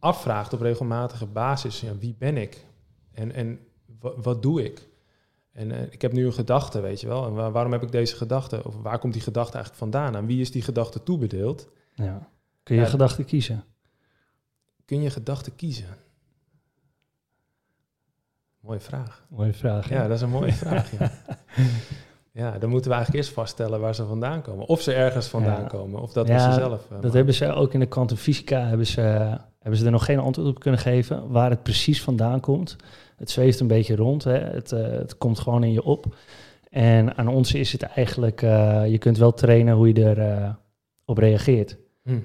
afvraagt op regelmatige basis, ja, wie ben ik? En, en wa- wat doe ik? En eh, ik heb nu een gedachte, weet je wel. En wa- waarom heb ik deze gedachte? Of waar komt die gedachte eigenlijk vandaan? Aan wie is die gedachte toebedeeld? ja. Kun je Ja, gedachten kiezen? Kun je gedachten kiezen? Mooie vraag. Mooie vraag. hè? Ja, dat is een mooie vraag. Ja. Ja, dan moeten we eigenlijk eerst vaststellen waar ze vandaan komen. Of ze ergens vandaan Ja. komen, of dat Ja, ze zelf. eh, Dat hebben ze ook in de kwantumfysica, hebben ze, hebben ze er nog geen antwoord op kunnen geven waar het precies vandaan komt. Het zweeft een beetje rond, hè. Het, eh, het komt gewoon in je op. En aan ons is het eigenlijk, eh, je kunt wel trainen hoe je er eh, op reageert. Mhm.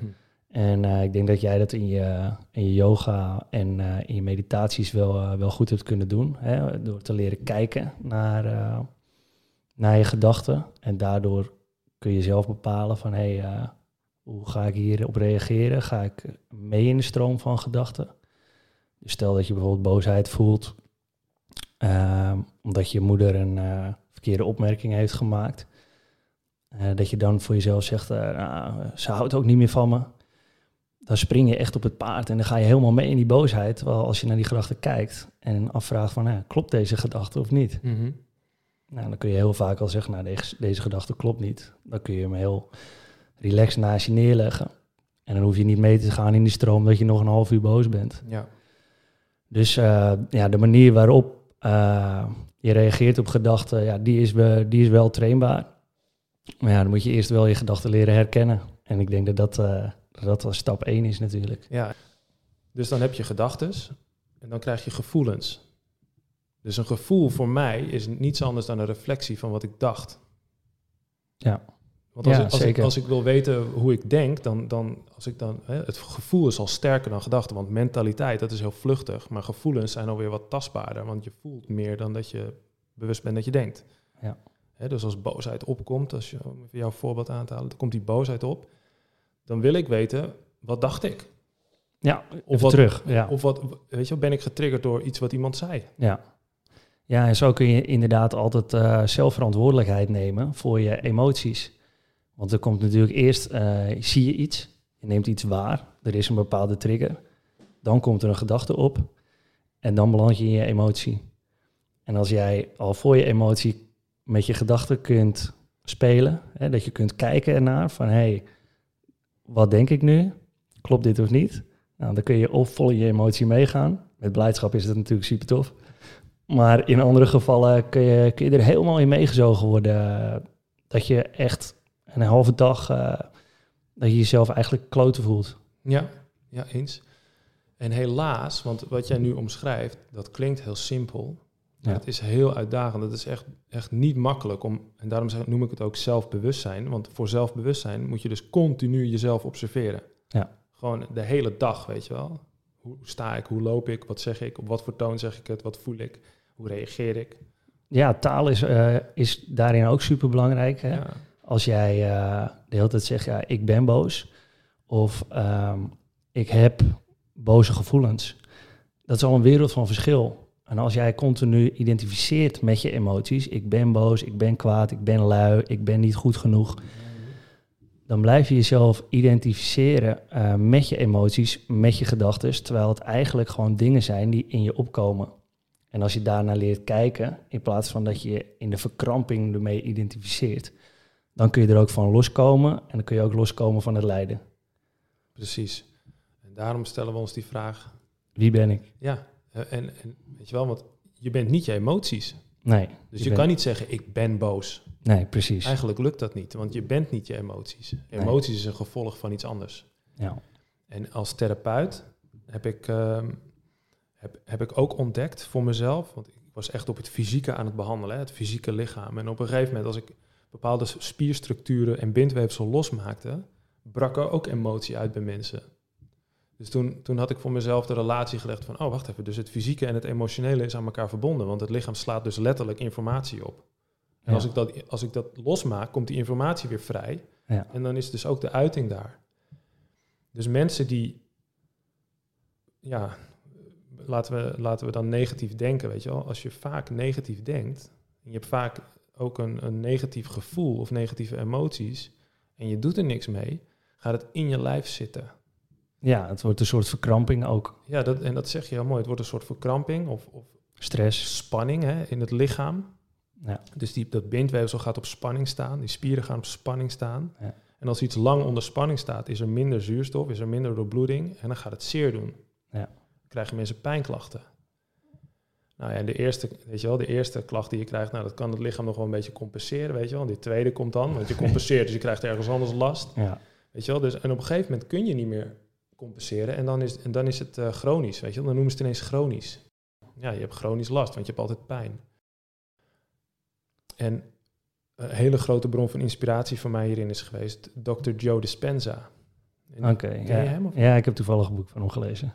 En ik denk dat jij dat in je, in je yoga en in je meditaties wel, wel goed hebt kunnen doen. Hè? Door te leren kijken naar, naar je gedachten. En daardoor kun je zelf bepalen van hé, hey, eh, hoe ga ik hierop reageren? Ga ik mee in de stroom van gedachten? Dus stel dat je bijvoorbeeld boosheid voelt ehm, omdat je moeder een eh, verkeerde opmerking heeft gemaakt. Eh, dat je dan voor jezelf zegt, nou, ze houdt ook niet meer van me dan spring je echt op het paard en dan ga je helemaal mee in die boosheid. Terwijl als je naar die gedachte kijkt en afvraagt van, klopt deze gedachte of niet? Mhm. Nou, dan kun je heel vaak al zeggen, nou, deze, deze gedachte klopt niet. Dan kun je hem heel relaxed naast je neerleggen. En dan hoef je niet mee te gaan in die stroom dat je nog een half uur boos bent. Ja. Dus eh, ja, de manier waarop eh, je reageert op gedachten, ja, die, is we, die is wel trainbaar. Maar ja, dan moet je eerst wel je gedachten leren herkennen. En ik denk dat dat, eh, dat, stap één is natuurlijk. ja. Dus dan heb je gedachtes en dan krijg je gevoelens. Dus een gevoel voor mij is niets anders dan een reflectie van wat ik dacht. Ja. Want als, Ja, ik, als, ik, zeker. als ik wil weten hoe ik denk, dan, dan als ik dan hè, het gevoel is al sterker dan gedachten. Want mentaliteit, dat is heel vluchtig. Maar gevoelens zijn alweer wat tastbaarder. Want je voelt meer dan dat je bewust bent dat je denkt. Ja. Hè, dus als boosheid opkomt, als je om jouw voorbeeld aan te halen, dan komt die boosheid op. Dan wil ik weten, wat dacht ik? Ja, Of even wat, terug. Ja. Of wat, weet je, wel, ben ik getriggerd door iets wat iemand zei? Ja. Ja, en zo kun je inderdaad altijd eh zelfverantwoordelijkheid nemen voor je emoties. Want er komt natuurlijk eerst, eh, zie je iets, je neemt iets waar, er is een bepaalde trigger. Dan komt er een gedachte op en dan beland je in je emotie. En als jij al voor je emotie met je gedachten kunt spelen, hè, dat je kunt kijken ernaar van hé, hey, wat denk ik nu? Klopt dit of niet? Nou, dan kun je of vol in je emotie meegaan. Met blijdschap is het natuurlijk super tof. Maar in andere gevallen kun je, kun je er helemaal in meegezogen worden. Dat je echt een halve dag, eh, dat je jezelf eigenlijk kloten voelt. Ja, ja, eens. En helaas, want wat jij nu omschrijft, dat klinkt heel simpel. Maar Ja. het is heel uitdagend. Het is echt, echt niet makkelijk om, en daarom noem ik het ook zelfbewustzijn. Want voor zelfbewustzijn moet je dus continu jezelf observeren. Ja. Gewoon de hele dag, weet je wel. Hoe sta ik, hoe loop ik, wat zeg ik, op wat voor toon zeg ik het, wat voel ik, hoe reageer ik. Ja, taal is, eh, is daarin ook super belangrijk. Hè? Ja. Als jij eh, de hele tijd zegt, ja, ik ben boos. Of ehm, ik heb boze gevoelens. Dat is al een wereld van verschil. En als jij continu identificeert met je emoties, ik ben boos, ik ben kwaad, ik ben lui, ik ben niet goed genoeg, dan blijf je jezelf identificeren eh, met je emoties, met je gedachten, terwijl het eigenlijk gewoon dingen zijn die in je opkomen. En als je daarnaar leert kijken, in plaats van dat je je in de verkramping ermee identificeert, dan kun je er ook van loskomen en dan kun je ook loskomen van het lijden. Precies. En daarom stellen we ons die vraag. Wie ben ik? Ja, eh, en, en weet je wel, want je bent niet je emoties. Nee. Dus je, kan niet zeggen, ik ben boos. Nee, precies. Eigenlijk lukt dat niet, want je bent niet je emoties. Emoties is een gevolg van iets anders. Ja. En als therapeut heb ik, ehm, heb, heb ik ook ontdekt voor mezelf, want ik was echt op het fysieke aan het behandelen, hè, het fysieke lichaam. En op een gegeven moment, als ik bepaalde spierstructuren en bindweefsel losmaakte, brak er ook emotie uit bij mensen. Dus toen, toen had ik voor mezelf de relatie gelegd van, oh wacht even, dus het fysieke en het emotionele is aan elkaar verbonden, want het lichaam slaat dus letterlijk informatie op. En als, ik dat, als ik dat losmaak, komt die informatie weer vrij. Ja. En dan is dus ook de uiting daar. Dus mensen die, ja, laten we, laten we dan negatief denken, weet je wel. Als je vaak negatief denkt, en je hebt vaak ook een, een negatief gevoel of negatieve emoties, en je doet er niks mee, gaat het in je lijf zitten. Ja, het wordt een soort verkramping ook. Ja, dat, en dat zeg je heel mooi. Het wordt een soort verkramping of, of stress, spanning hè, in het lichaam. Ja. Dus die, dat bindweefsel gaat op spanning staan, die spieren gaan op spanning staan. Ja. En als iets lang onder spanning staat, is er minder zuurstof, is er minder doorbloeding en dan gaat het zeer doen. Ja. Dan krijgen mensen pijnklachten. Nou ja, de eerste, weet je wel, de eerste klacht die je krijgt, nou, dat kan het lichaam nog wel een beetje compenseren, weet je wel. Die tweede komt dan, want je compenseert, dus je krijgt ergens anders last. Ja. Weet je wel, dus en op een gegeven moment kun je niet meer compenseren en dan is, en dan is het uh, chronisch, weet je. Dan noemen ze het ineens chronisch. Ja, je hebt chronisch last, want je hebt altijd pijn. En een hele grote bron van inspiratie voor mij hierin is geweest Dr. Joe Dispenza. Oké, ja. ja, ik heb toevallig een boek van hem gelezen.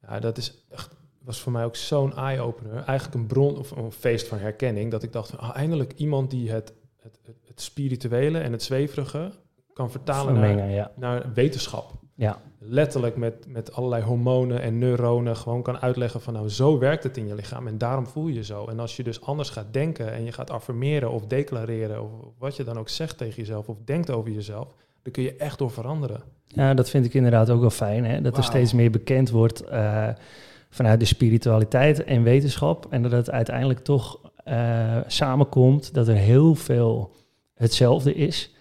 Ja, dat is echt, was voor mij ook zo'n eye-opener. Eigenlijk een bron of een feest van herkenning. Dat ik dacht van, ah, eindelijk iemand die het, het, het, spirituele en het zweverige kan vertalen naar, ja. naar wetenschap. Ja. Letterlijk met, met allerlei hormonen en neuronen gewoon kan uitleggen van nou zo werkt het in je lichaam en daarom voel je zo. En als je dus anders gaat denken en je gaat affirmeren of declareren of wat je dan ook zegt tegen jezelf of denkt over jezelf, dan kun je echt door veranderen. Ja, dat vind ik inderdaad ook wel fijn. Hè? Dat er steeds meer bekend wordt uh, vanuit de spiritualiteit en wetenschap. En dat het uiteindelijk toch uh, samenkomt dat er heel veel hetzelfde is.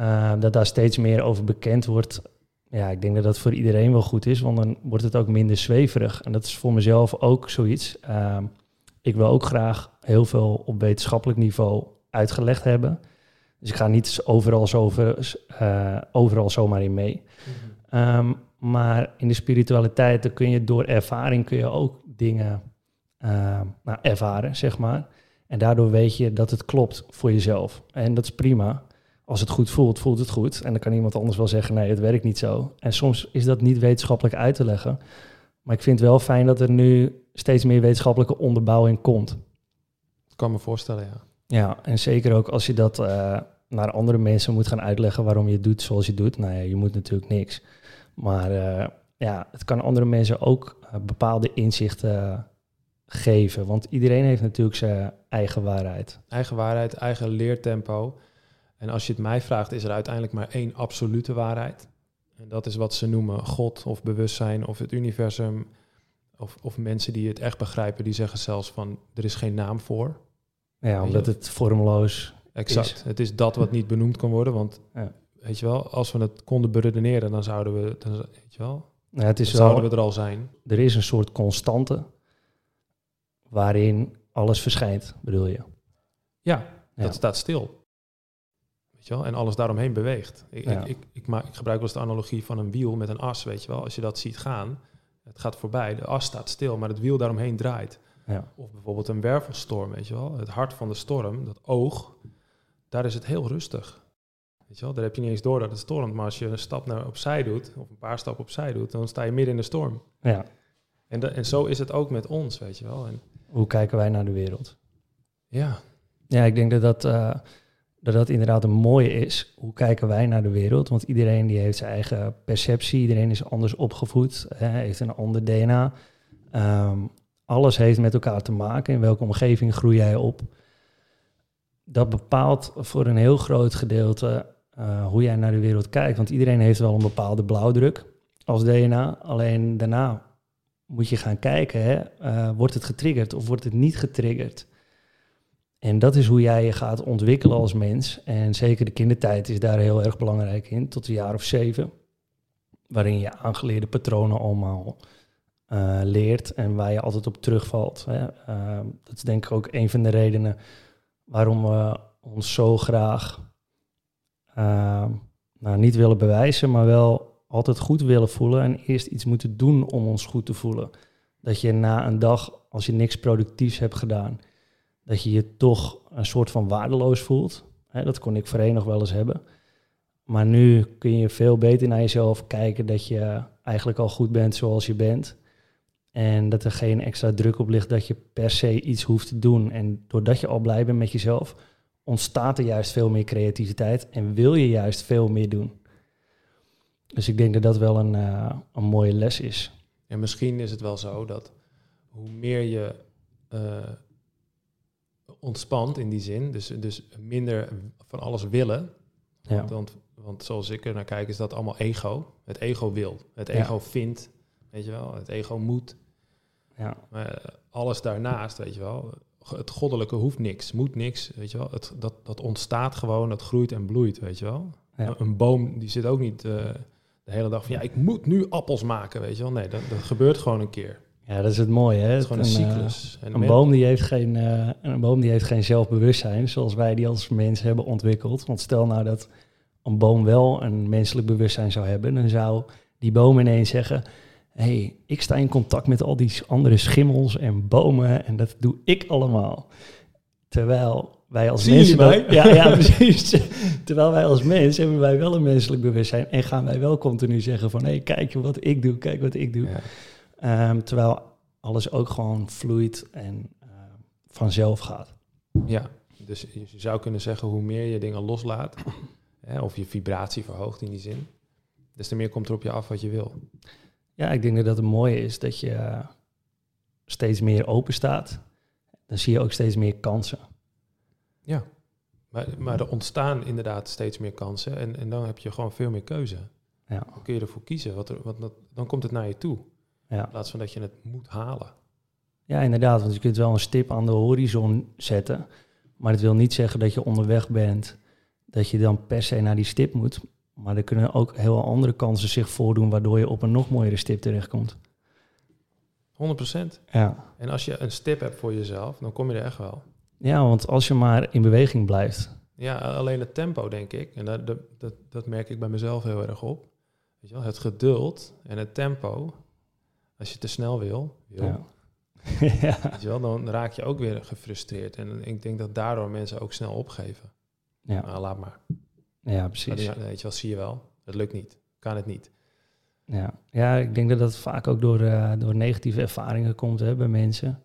Uh, dat daar steeds meer over bekend wordt. Ja, ik denk dat dat voor iedereen wel goed is, want dan wordt het ook minder zweverig. En dat is voor mezelf ook zoiets. Uh, ik wil ook graag heel veel op wetenschappelijk niveau uitgelegd hebben. Dus ik ga niet overal, uh, overal zomaar in mee. Mm -hmm. um, maar in de spiritualiteit dan kun je door ervaring kun je ook dingen nou, ervaren, zeg maar. En daardoor weet je dat het klopt voor jezelf. En dat is prima als het goed voelt, voelt het goed. En dan kan iemand anders wel zeggen, nee, het werkt niet zo. En soms is dat niet wetenschappelijk uit te leggen. Maar ik vind het wel fijn dat er nu steeds meer wetenschappelijke onderbouwing komt. Ik kan me voorstellen, ja. Ja, en zeker ook als je dat uh, naar andere mensen moet gaan uitleggen waarom je het doet zoals je doet. Nou ja, je moet natuurlijk niks. Maar uh, ja, het kan andere mensen ook uh, bepaalde inzichten geven. Want iedereen heeft natuurlijk zijn eigen waarheid. Eigen waarheid, eigen leertempo. En als je het mij vraagt, is er uiteindelijk maar één absolute waarheid. En dat is wat ze noemen God of bewustzijn of het universum. Of, of mensen die het echt begrijpen, die zeggen zelfs van er is geen naam voor. Ja, omdat het vormloos exact. is. Het is dat wat niet benoemd kan worden. Want Ja. weet je wel, als we het konden beredeneren, dan zouden we, dan, weet je wel, Ja, het is dan wel, zouden we er al zijn. er is een soort constante waarin alles verschijnt, bedoel je? Ja, Ja. dat staat stil. Weet je wel? En alles daaromheen beweegt. Ik, Ja. ik, ik, ik, maak, ik gebruik wel eens de analogie van een wiel met een as, weet je wel. Als je dat ziet gaan, het gaat voorbij, de as staat stil, maar het wiel daaromheen draait. Ja. Of bijvoorbeeld een wervelstorm, weet je wel. Het hart van de storm, dat oog, daar is het heel rustig. Weet je wel, daar heb je niet eens door dat het stormt. Maar als je een stap naar opzij doet, of een paar stappen opzij doet, dan sta je midden in de storm. ja. En, en zo is het ook met ons, weet je wel. En Hoe kijken wij naar de wereld? ja, Ja, ik denk dat dat, eh, dat dat inderdaad een mooie is. Hoe kijken wij naar de wereld? Want iedereen die heeft zijn eigen perceptie. Iedereen is anders opgevoed, hè, heeft een ander DNA. Ehm, alles heeft met elkaar te maken. In welke omgeving groei jij op? Dat bepaalt voor een heel groot gedeelte uh, hoe jij naar de wereld kijkt. Want iedereen heeft wel een bepaalde blauwdruk als DNA. Alleen daarna moet je gaan kijken, hè, uh, wordt het getriggerd of wordt het niet getriggerd? En dat is hoe jij je gaat ontwikkelen als mens. En zeker de kindertijd is daar heel erg belangrijk in, tot een jaar of zeven. Waarin je aangeleerde patronen allemaal uh, leert en waar je altijd op terugvalt. Hè. Uh, dat is denk ik ook een van de redenen waarom we ons zo graag uh, nou, niet willen bewijzen, maar wel altijd goed willen voelen en eerst iets moeten doen om ons goed te voelen. Dat je na een dag, als je niks productiefs hebt gedaan, dat je je toch een soort van waardeloos voelt. Hè, dat kon ik voorheen nog wel eens hebben. Maar nu kun je veel beter naar jezelf kijken dat je eigenlijk al goed bent zoals je bent. En dat er geen extra druk op ligt dat je per se iets hoeft te doen. En doordat je al blij bent met jezelf, ontstaat er juist veel meer creativiteit en wil je juist veel meer doen. Dus ik denk dat dat wel een, uh, een mooie les is. En misschien is het wel zo dat hoe meer je uh, ontspant in die zin, dus, dus minder van alles willen. Ja. Want, want, zoals ik er naar kijk, is dat allemaal ego. Het ego wil, het ego ja. vindt, weet je wel, het ego moet. Ja. Maar eh, alles daarnaast, weet je wel, het goddelijke hoeft niks, moet niks, weet je wel. Het, dat, dat ontstaat gewoon, dat groeit en bloeit, weet je wel. Ja. Een boom, die zit ook niet uh, de hele dag van, ja, ik moet nu appels maken, weet je wel. Nee, dat, dat gebeurt gewoon een keer. Ja, dat is het mooie, hè. Het is gewoon een, cyclus. Uh, een, boom die heeft geen, uh, een boom die heeft geen zelfbewustzijn, zoals wij die als mens hebben ontwikkeld. Want stel nou dat een boom wel een menselijk bewustzijn zou hebben, dan zou die boom ineens zeggen hey, ik sta in contact met al die andere schimmels en bomen en dat doe ik allemaal. Terwijl wij als mensen... Ja, ja, precies. Terwijl wij als mens hebben wij wel een menselijk bewustzijn en gaan wij wel continu zeggen van, hé, hey, kijk wat ik doe, kijk wat ik doe. Ja. Um, terwijl alles ook gewoon vloeit en uh, vanzelf gaat. Ja, dus je zou kunnen zeggen, hoe meer je dingen loslaat, hè, of je vibratie verhoogt in die zin, des te meer komt er op je af wat je wil. Ja, ik denk dat dat het mooie is dat je steeds meer open staat. Dan zie je ook steeds meer kansen. Ja, maar, maar er ontstaan inderdaad steeds meer kansen en, en dan heb je gewoon veel meer keuze. Ja. Dan kun je ervoor kiezen, wat er, wat, dan komt het naar je toe. Ja. In plaats van dat je het moet halen. Ja, inderdaad, want je kunt wel een stip aan de horizon zetten. Maar het wil niet zeggen dat je onderweg bent, dat je dan per se naar die stip moet. Maar er kunnen ook heel andere kansen zich voordoen, waardoor je op een nog mooiere stip terechtkomt. 100%. Ja. En als je een stip hebt voor jezelf, dan kom je er echt wel. Ja, want als je maar in beweging blijft. Ja, alleen het tempo, denk ik. En dat, dat, dat, merk ik bij mezelf heel erg op. Weet je wel, het geduld en het tempo. Als je te snel wil, wil Ja. ja. Weet je wel, dan raak je ook weer gefrustreerd. En ik denk dat daardoor mensen ook snel opgeven. Ja. Nou, laat maar. Ja, precies. Weet je wel, zie je wel. Het lukt niet. Kan het niet. Ja, ja ik denk dat dat vaak ook door, uh, door negatieve ervaringen komt hè, bij mensen.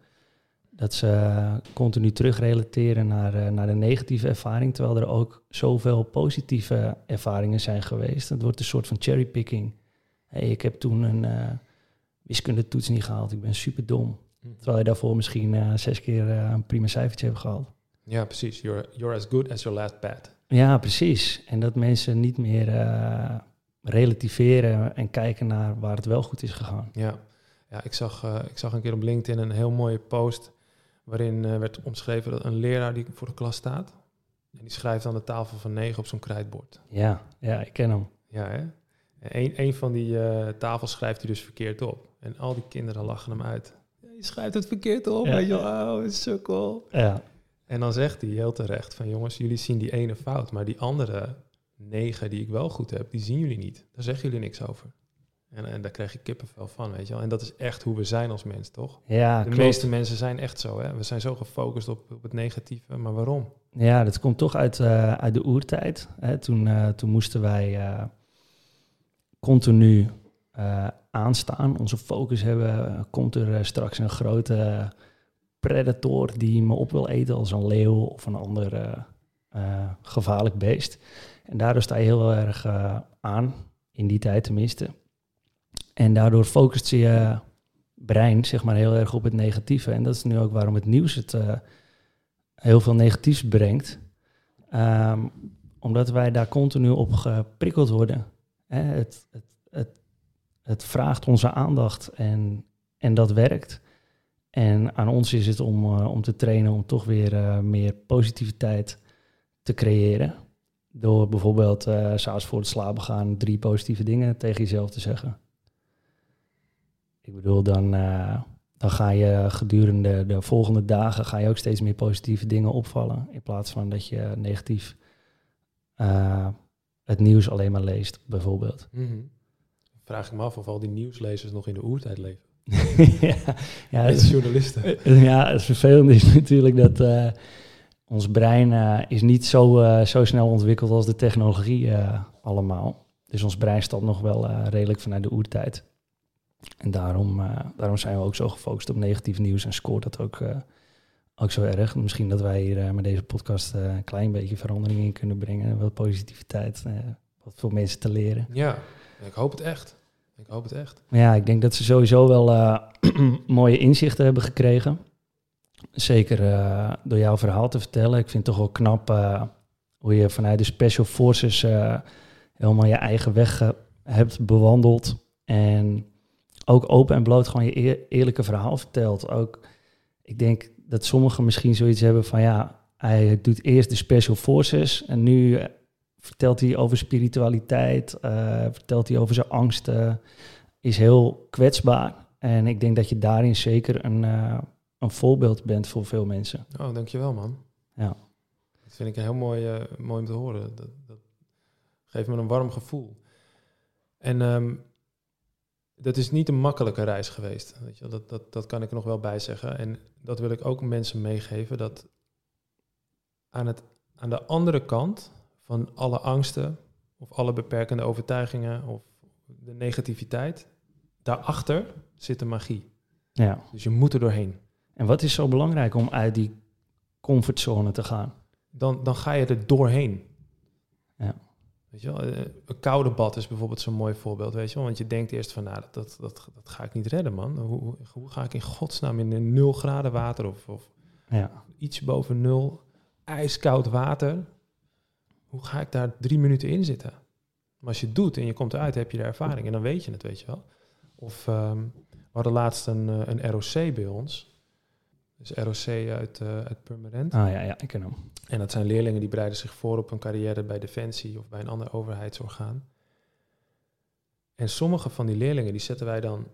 Dat ze uh, continu terugrelateren naar, uh, naar de negatieve ervaring, terwijl er ook zoveel positieve ervaringen zijn geweest. Het wordt een soort van cherrypicking. Hey, ik heb toen een wiskundetoets niet gehaald, ik ben super dom. Mm. Terwijl je daarvoor misschien zes keer een prima cijfertje hebt gehaald. Ja, precies. You're, you're as good as your last bad. Ja, precies. En dat mensen niet meer uh, relativeren en kijken naar waar het wel goed is gegaan. Ja, ja ik, zag, ik zag een keer op LinkedIn een heel mooie post waarin werd omschreven dat een leraar die voor de klas staat. En die schrijft aan de tafel van negen op zo'n krijtbord. Ja, ja, ik ken hem. Ja, hè? En een, een van die tafels schrijft hij dus verkeerd op. En al die kinderen lachen hem uit. Je schrijft het verkeerd op. Ja. Je, oh, is zo cool. Ja. En dan zegt hij heel terecht van jongens, jullie zien die ene fout, maar die andere negen die ik wel goed heb, die zien jullie niet. Daar zeggen jullie niks over. En, en daar krijg je kippenvel van, weet je wel. En dat is echt hoe we zijn als mens, toch? Ja, De klopt. meeste mensen zijn echt zo, hè. We zijn zo gefocust op, op het negatieve, maar waarom? Ja, dat komt toch uit, uh, uit de oertijd. Hè. Toen, uh, toen moesten wij uh, continu aanstaan, onze focus hebben. Komt er straks een grote predator die me op wil eten als een leeuw of een ander gevaarlijk beest. En daardoor sta je heel erg aan, in die tijd tenminste. En daardoor focust je brein zeg maar heel erg op het negatieve. En dat is nu ook waarom het nieuws het eh, heel veel negatiefs brengt. Ehm, omdat wij daar continu op geprikkeld worden. Het, het, het, het vraagt onze aandacht en, en dat werkt. En aan ons is het om, eh, om te trainen om toch weer eh, meer positiviteit te creëren. Door bijvoorbeeld uh, s'avonds voor het slapen gaan drie positieve dingen tegen jezelf te zeggen. Ik bedoel, dan, dan ga je gedurende de volgende dagen ga je ook steeds meer positieve dingen opvallen. In plaats van dat je negatief het nieuws alleen maar leest, bijvoorbeeld. Mm Vraag ik me af of al die nieuwslezers nog in de oertijd leven. ja, journalisten. ja, het vervelende is natuurlijk dat uh, ons brein uh, is niet zo, uh, zo snel ontwikkeld als de technologie allemaal. Dus ons brein staat nog wel redelijk vanuit de oertijd. En daarom, daarom zijn we ook zo gefocust op negatief nieuws en scoort dat ook, ook zo erg. Misschien dat wij hier met deze podcast een klein beetje verandering in kunnen brengen. Wat positiviteit, wat voor mensen te leren. Ja, ik hoop het echt. Ik hoop het echt. Ja, ik denk dat ze sowieso wel uh, mooie inzichten hebben gekregen. Zeker uh, door jouw verhaal te vertellen. Ik vind het toch wel knap uh, hoe je vanuit de Special Forces helemaal je eigen weg hebt bewandeld. En ook open en bloot gewoon je eer eerlijke verhaal vertelt. Ook, ik denk dat sommigen misschien zoiets hebben van ja, hij doet eerst de Special Forces en nu vertelt hij over spiritualiteit, uh, vertelt hij over zijn angsten, is heel kwetsbaar. En ik denk dat je daarin zeker een, uh, een voorbeeld bent voor veel mensen. Oh, dankjewel man. Ja. Dat vind ik heel mooi, uh, mooi om te horen. Dat, dat, geeft me een warm gevoel. En um, dat is niet een makkelijke reis geweest. Weet je, dat, dat, dat kan ik er nog wel bij zeggen. En dat wil ik ook mensen meegeven. Dat aan, het, aan de andere kant van alle angsten of alle beperkende overtuigingen of de negativiteit. Daarachter zit de magie. Ja. Dus je moet er doorheen. En wat is zo belangrijk om uit die comfortzone te gaan? Dan, dan ga je er doorheen. Ja. Weet je wel, eh, een koude bad is bijvoorbeeld zo'n mooi voorbeeld, weet je wel. Want je denkt eerst van, nou, dat, dat, dat, dat ga ik niet redden, man. Hoe, hoe ga ik in godsnaam in een nul graden water of, of ja. iets boven nul, ijskoud water hoe ga ik daar drie minuten in zitten? Maar als je het doet en je komt eruit, heb je de ervaring en dan weet je het, weet je wel. Of um, we hadden laatst een, uh, een ROC bij ons. Dus ROC uit, uh, uit Purmerend. Ah ja, ja, ik ken hem. En dat zijn leerlingen die bereiden zich voor op een carrière bij Defensie of bij een ander overheidsorgaan. En sommige van die leerlingen die zetten wij dan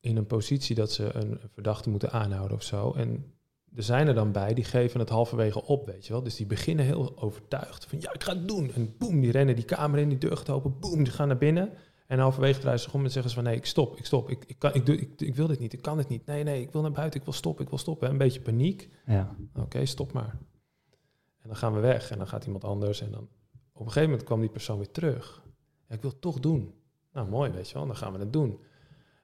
in een positie dat ze een verdachte moeten aanhouden of zo. En er zijn er dan bij, die geven het halverwege op, weet je wel. Dus die beginnen heel overtuigd van ja, ik ga het doen. En boem, die rennen die kamer in, die deur gaat open, boem, die gaan naar binnen. En halverwege draaien ze om en zeggen ze van nee, ik stop, ik stop, ik, ik, kan, ik, doe, ik, ik wil dit niet, ik kan het niet. Nee, nee, ik wil naar buiten, ik wil stoppen, ik wil stoppen. Een beetje paniek. Ja. Oké, stop maar. En dan gaan we weg en dan gaat iemand anders. En dan op een gegeven moment kwam die persoon weer terug. Ja, ik wil het toch doen. Nou, mooi, weet je wel, dan gaan we het doen.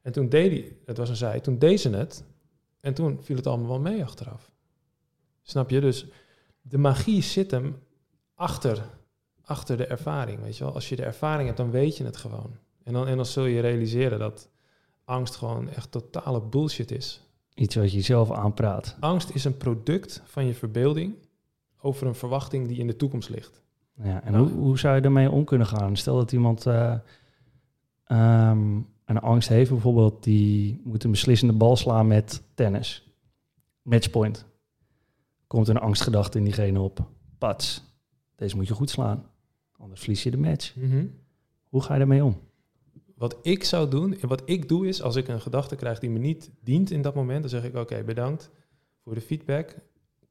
En toen deed hij, het was een zij, toen deed ze het. En toen viel het allemaal wel mee achteraf. Snap je? Dus de magie zit hem achter, achter de ervaring. Weet je wel? Als je de ervaring hebt, dan weet je het gewoon. En dan, en dan zul je realiseren dat angst gewoon echt totale bullshit is. Iets wat je zelf aanpraat. Angst is een product van je verbeelding over een verwachting die in de toekomst ligt. Ja, en nou. hoe, hoe zou je daarmee om kunnen gaan? Stel dat iemand uh, um, een angst heeft, bijvoorbeeld, die moet een beslissende bal slaan met tennis. Matchpoint. Komt een angstgedachte in diegene op. Pats, deze moet je goed slaan. Anders verlies je de match. Mm -hmm. Hoe ga je daarmee om? Wat ik zou doen, en wat ik doe is, als ik een gedachte krijg die me niet dient in dat moment, dan zeg ik oké, okay, bedankt voor de feedback.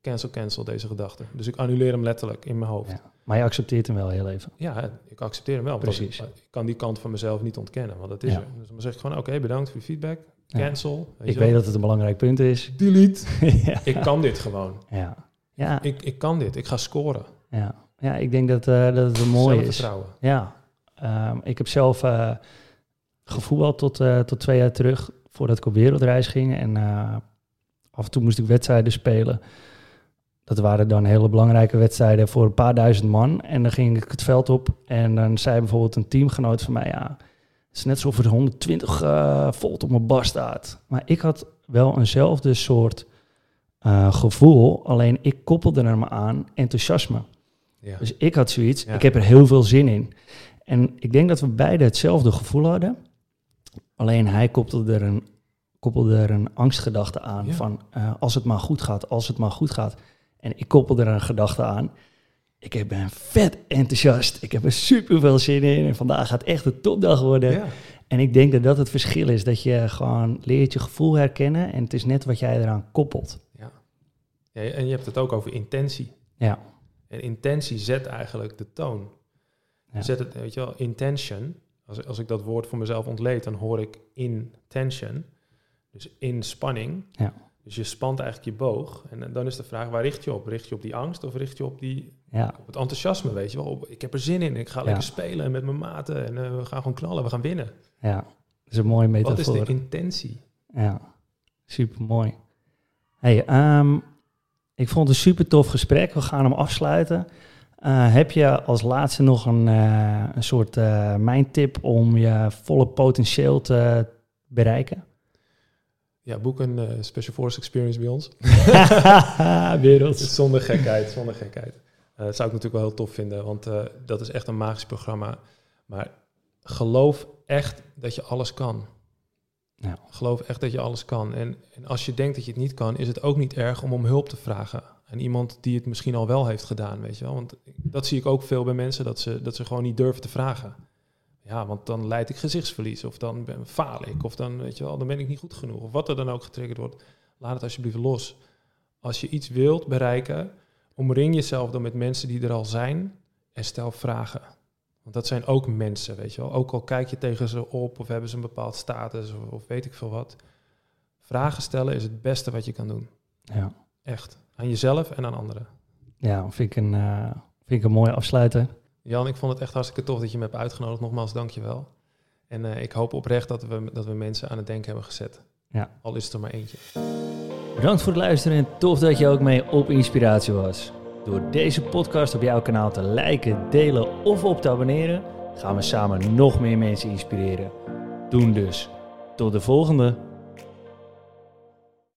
Cancel, cancel deze gedachte. Dus ik annuleer hem letterlijk in mijn hoofd. Ja, maar je accepteert hem wel heel even. Ja, ik accepteer hem wel. Precies. Ik, ik, kan die kant van mezelf niet ontkennen, want dat is Ja. er. Dus dan zeg ik gewoon, oké, bedankt voor je feedback. Cancel. Ik weet dat het een belangrijk punt is. Delete. Ik kan dit gewoon. Ja. Ja. Ik, ik kan dit. Ik ga scoren. ja. ja, ik denk dat, eh, dat het een mooie is. Ja, Ehm, ik heb zelf eh gevoetbald tot, eh, tot twee jaar terug, voordat ik op wereldreis ging. En af en toe moest ik wedstrijden spelen. Dat waren dan hele belangrijke wedstrijden voor een paar duizend man. En dan ging ik het veld op en dan zei bijvoorbeeld een teamgenoot van mij... ja, Het is net alsof er 120 eh, volt op mijn bar staat. Maar ik had wel eenzelfde soort eh, gevoel, alleen ik koppelde er me aan enthousiasme. Ja. Dus ik had zoiets, Ja. ik heb er heel veel zin in. En ik denk dat we beide hetzelfde gevoel hadden. Alleen hij koppelde er een, koppelde er een angstgedachte aan Ja. van eh, als het maar goed gaat, als het maar goed gaat. En ik koppelde er een gedachte aan. Ik ben vet enthousiast. Ik heb er super veel zin in. En vandaag gaat echt een topdag worden. Ja. En ik denk dat dat het verschil is. Dat je gewoon leert je gevoel herkennen. En het is net wat jij eraan koppelt. Ja. Ja, en je hebt het ook over intentie. Ja, En intentie zet eigenlijk de toon. Ja. Zet het, weet je wel, intention. Als, als ik dat woord voor mezelf ontleed, dan hoor ik intention. Dus in spanning. Ja. Dus je spant eigenlijk je boog. En dan is de vraag, waar richt je op? Richt je op die angst of richt je op, die, ja, op het enthousiasme, weet je wel? Op, ik heb er zin in, ik ga Ja. lekker spelen met mijn maten en eh, we gaan gewoon knallen, we gaan winnen. ja. Dat is een mooie Wat metafoor. is de intentie? Ja, super mooi. Hey, ehm, ik vond het een super tof gesprek. We gaan hem afsluiten. Eh, heb je als laatste nog een, eh, een soort eh mijn tip om je volle potentieel te bereiken? Ja, boek een eh, Special Force Experience bij ons. Werelds. Zonder gekheid, zonder gekheid. Eh, dat zou ik natuurlijk wel heel tof vinden, want eh, dat is echt een magisch programma. Maar geloof echt dat je alles kan. Ja. Geloof echt dat je alles kan. En, en als je denkt dat je het niet kan, is het ook niet erg om om hulp te vragen. aan iemand die het misschien al wel heeft gedaan, weet je wel. Want dat zie ik ook veel bij mensen, dat ze, dat ze gewoon niet durven te vragen. Ja, want dan leid ik gezichtsverlies, of dan ben, faal ik, of dan, weet je wel, dan ben ik niet goed genoeg. Of wat er dan ook getriggerd wordt, laat het alsjeblieft los. Als je iets wilt bereiken, omring jezelf dan met mensen die er al zijn en stel vragen. Want dat zijn ook mensen, weet je wel. Ook al kijk je tegen ze op of hebben ze een bepaald status of, of weet ik veel wat. Vragen stellen is het beste wat je kan doen. Ja, Echt. Aan jezelf en aan anderen. ja vind, ik een, eh, vind ik een mooie afsluiter. Jan, ik vond het echt hartstikke tof dat je me hebt uitgenodigd. Nogmaals, dank je wel. En eh, ik hoop oprecht dat we, dat we mensen aan het denken hebben gezet. Ja. Al is het er maar eentje. Bedankt voor het luisteren en tof dat je ook mee op inspiratie was. Door deze podcast op jouw kanaal te liken, delen of op te abonneren, gaan we samen nog meer mensen inspireren. Doen dus. Tot de volgende.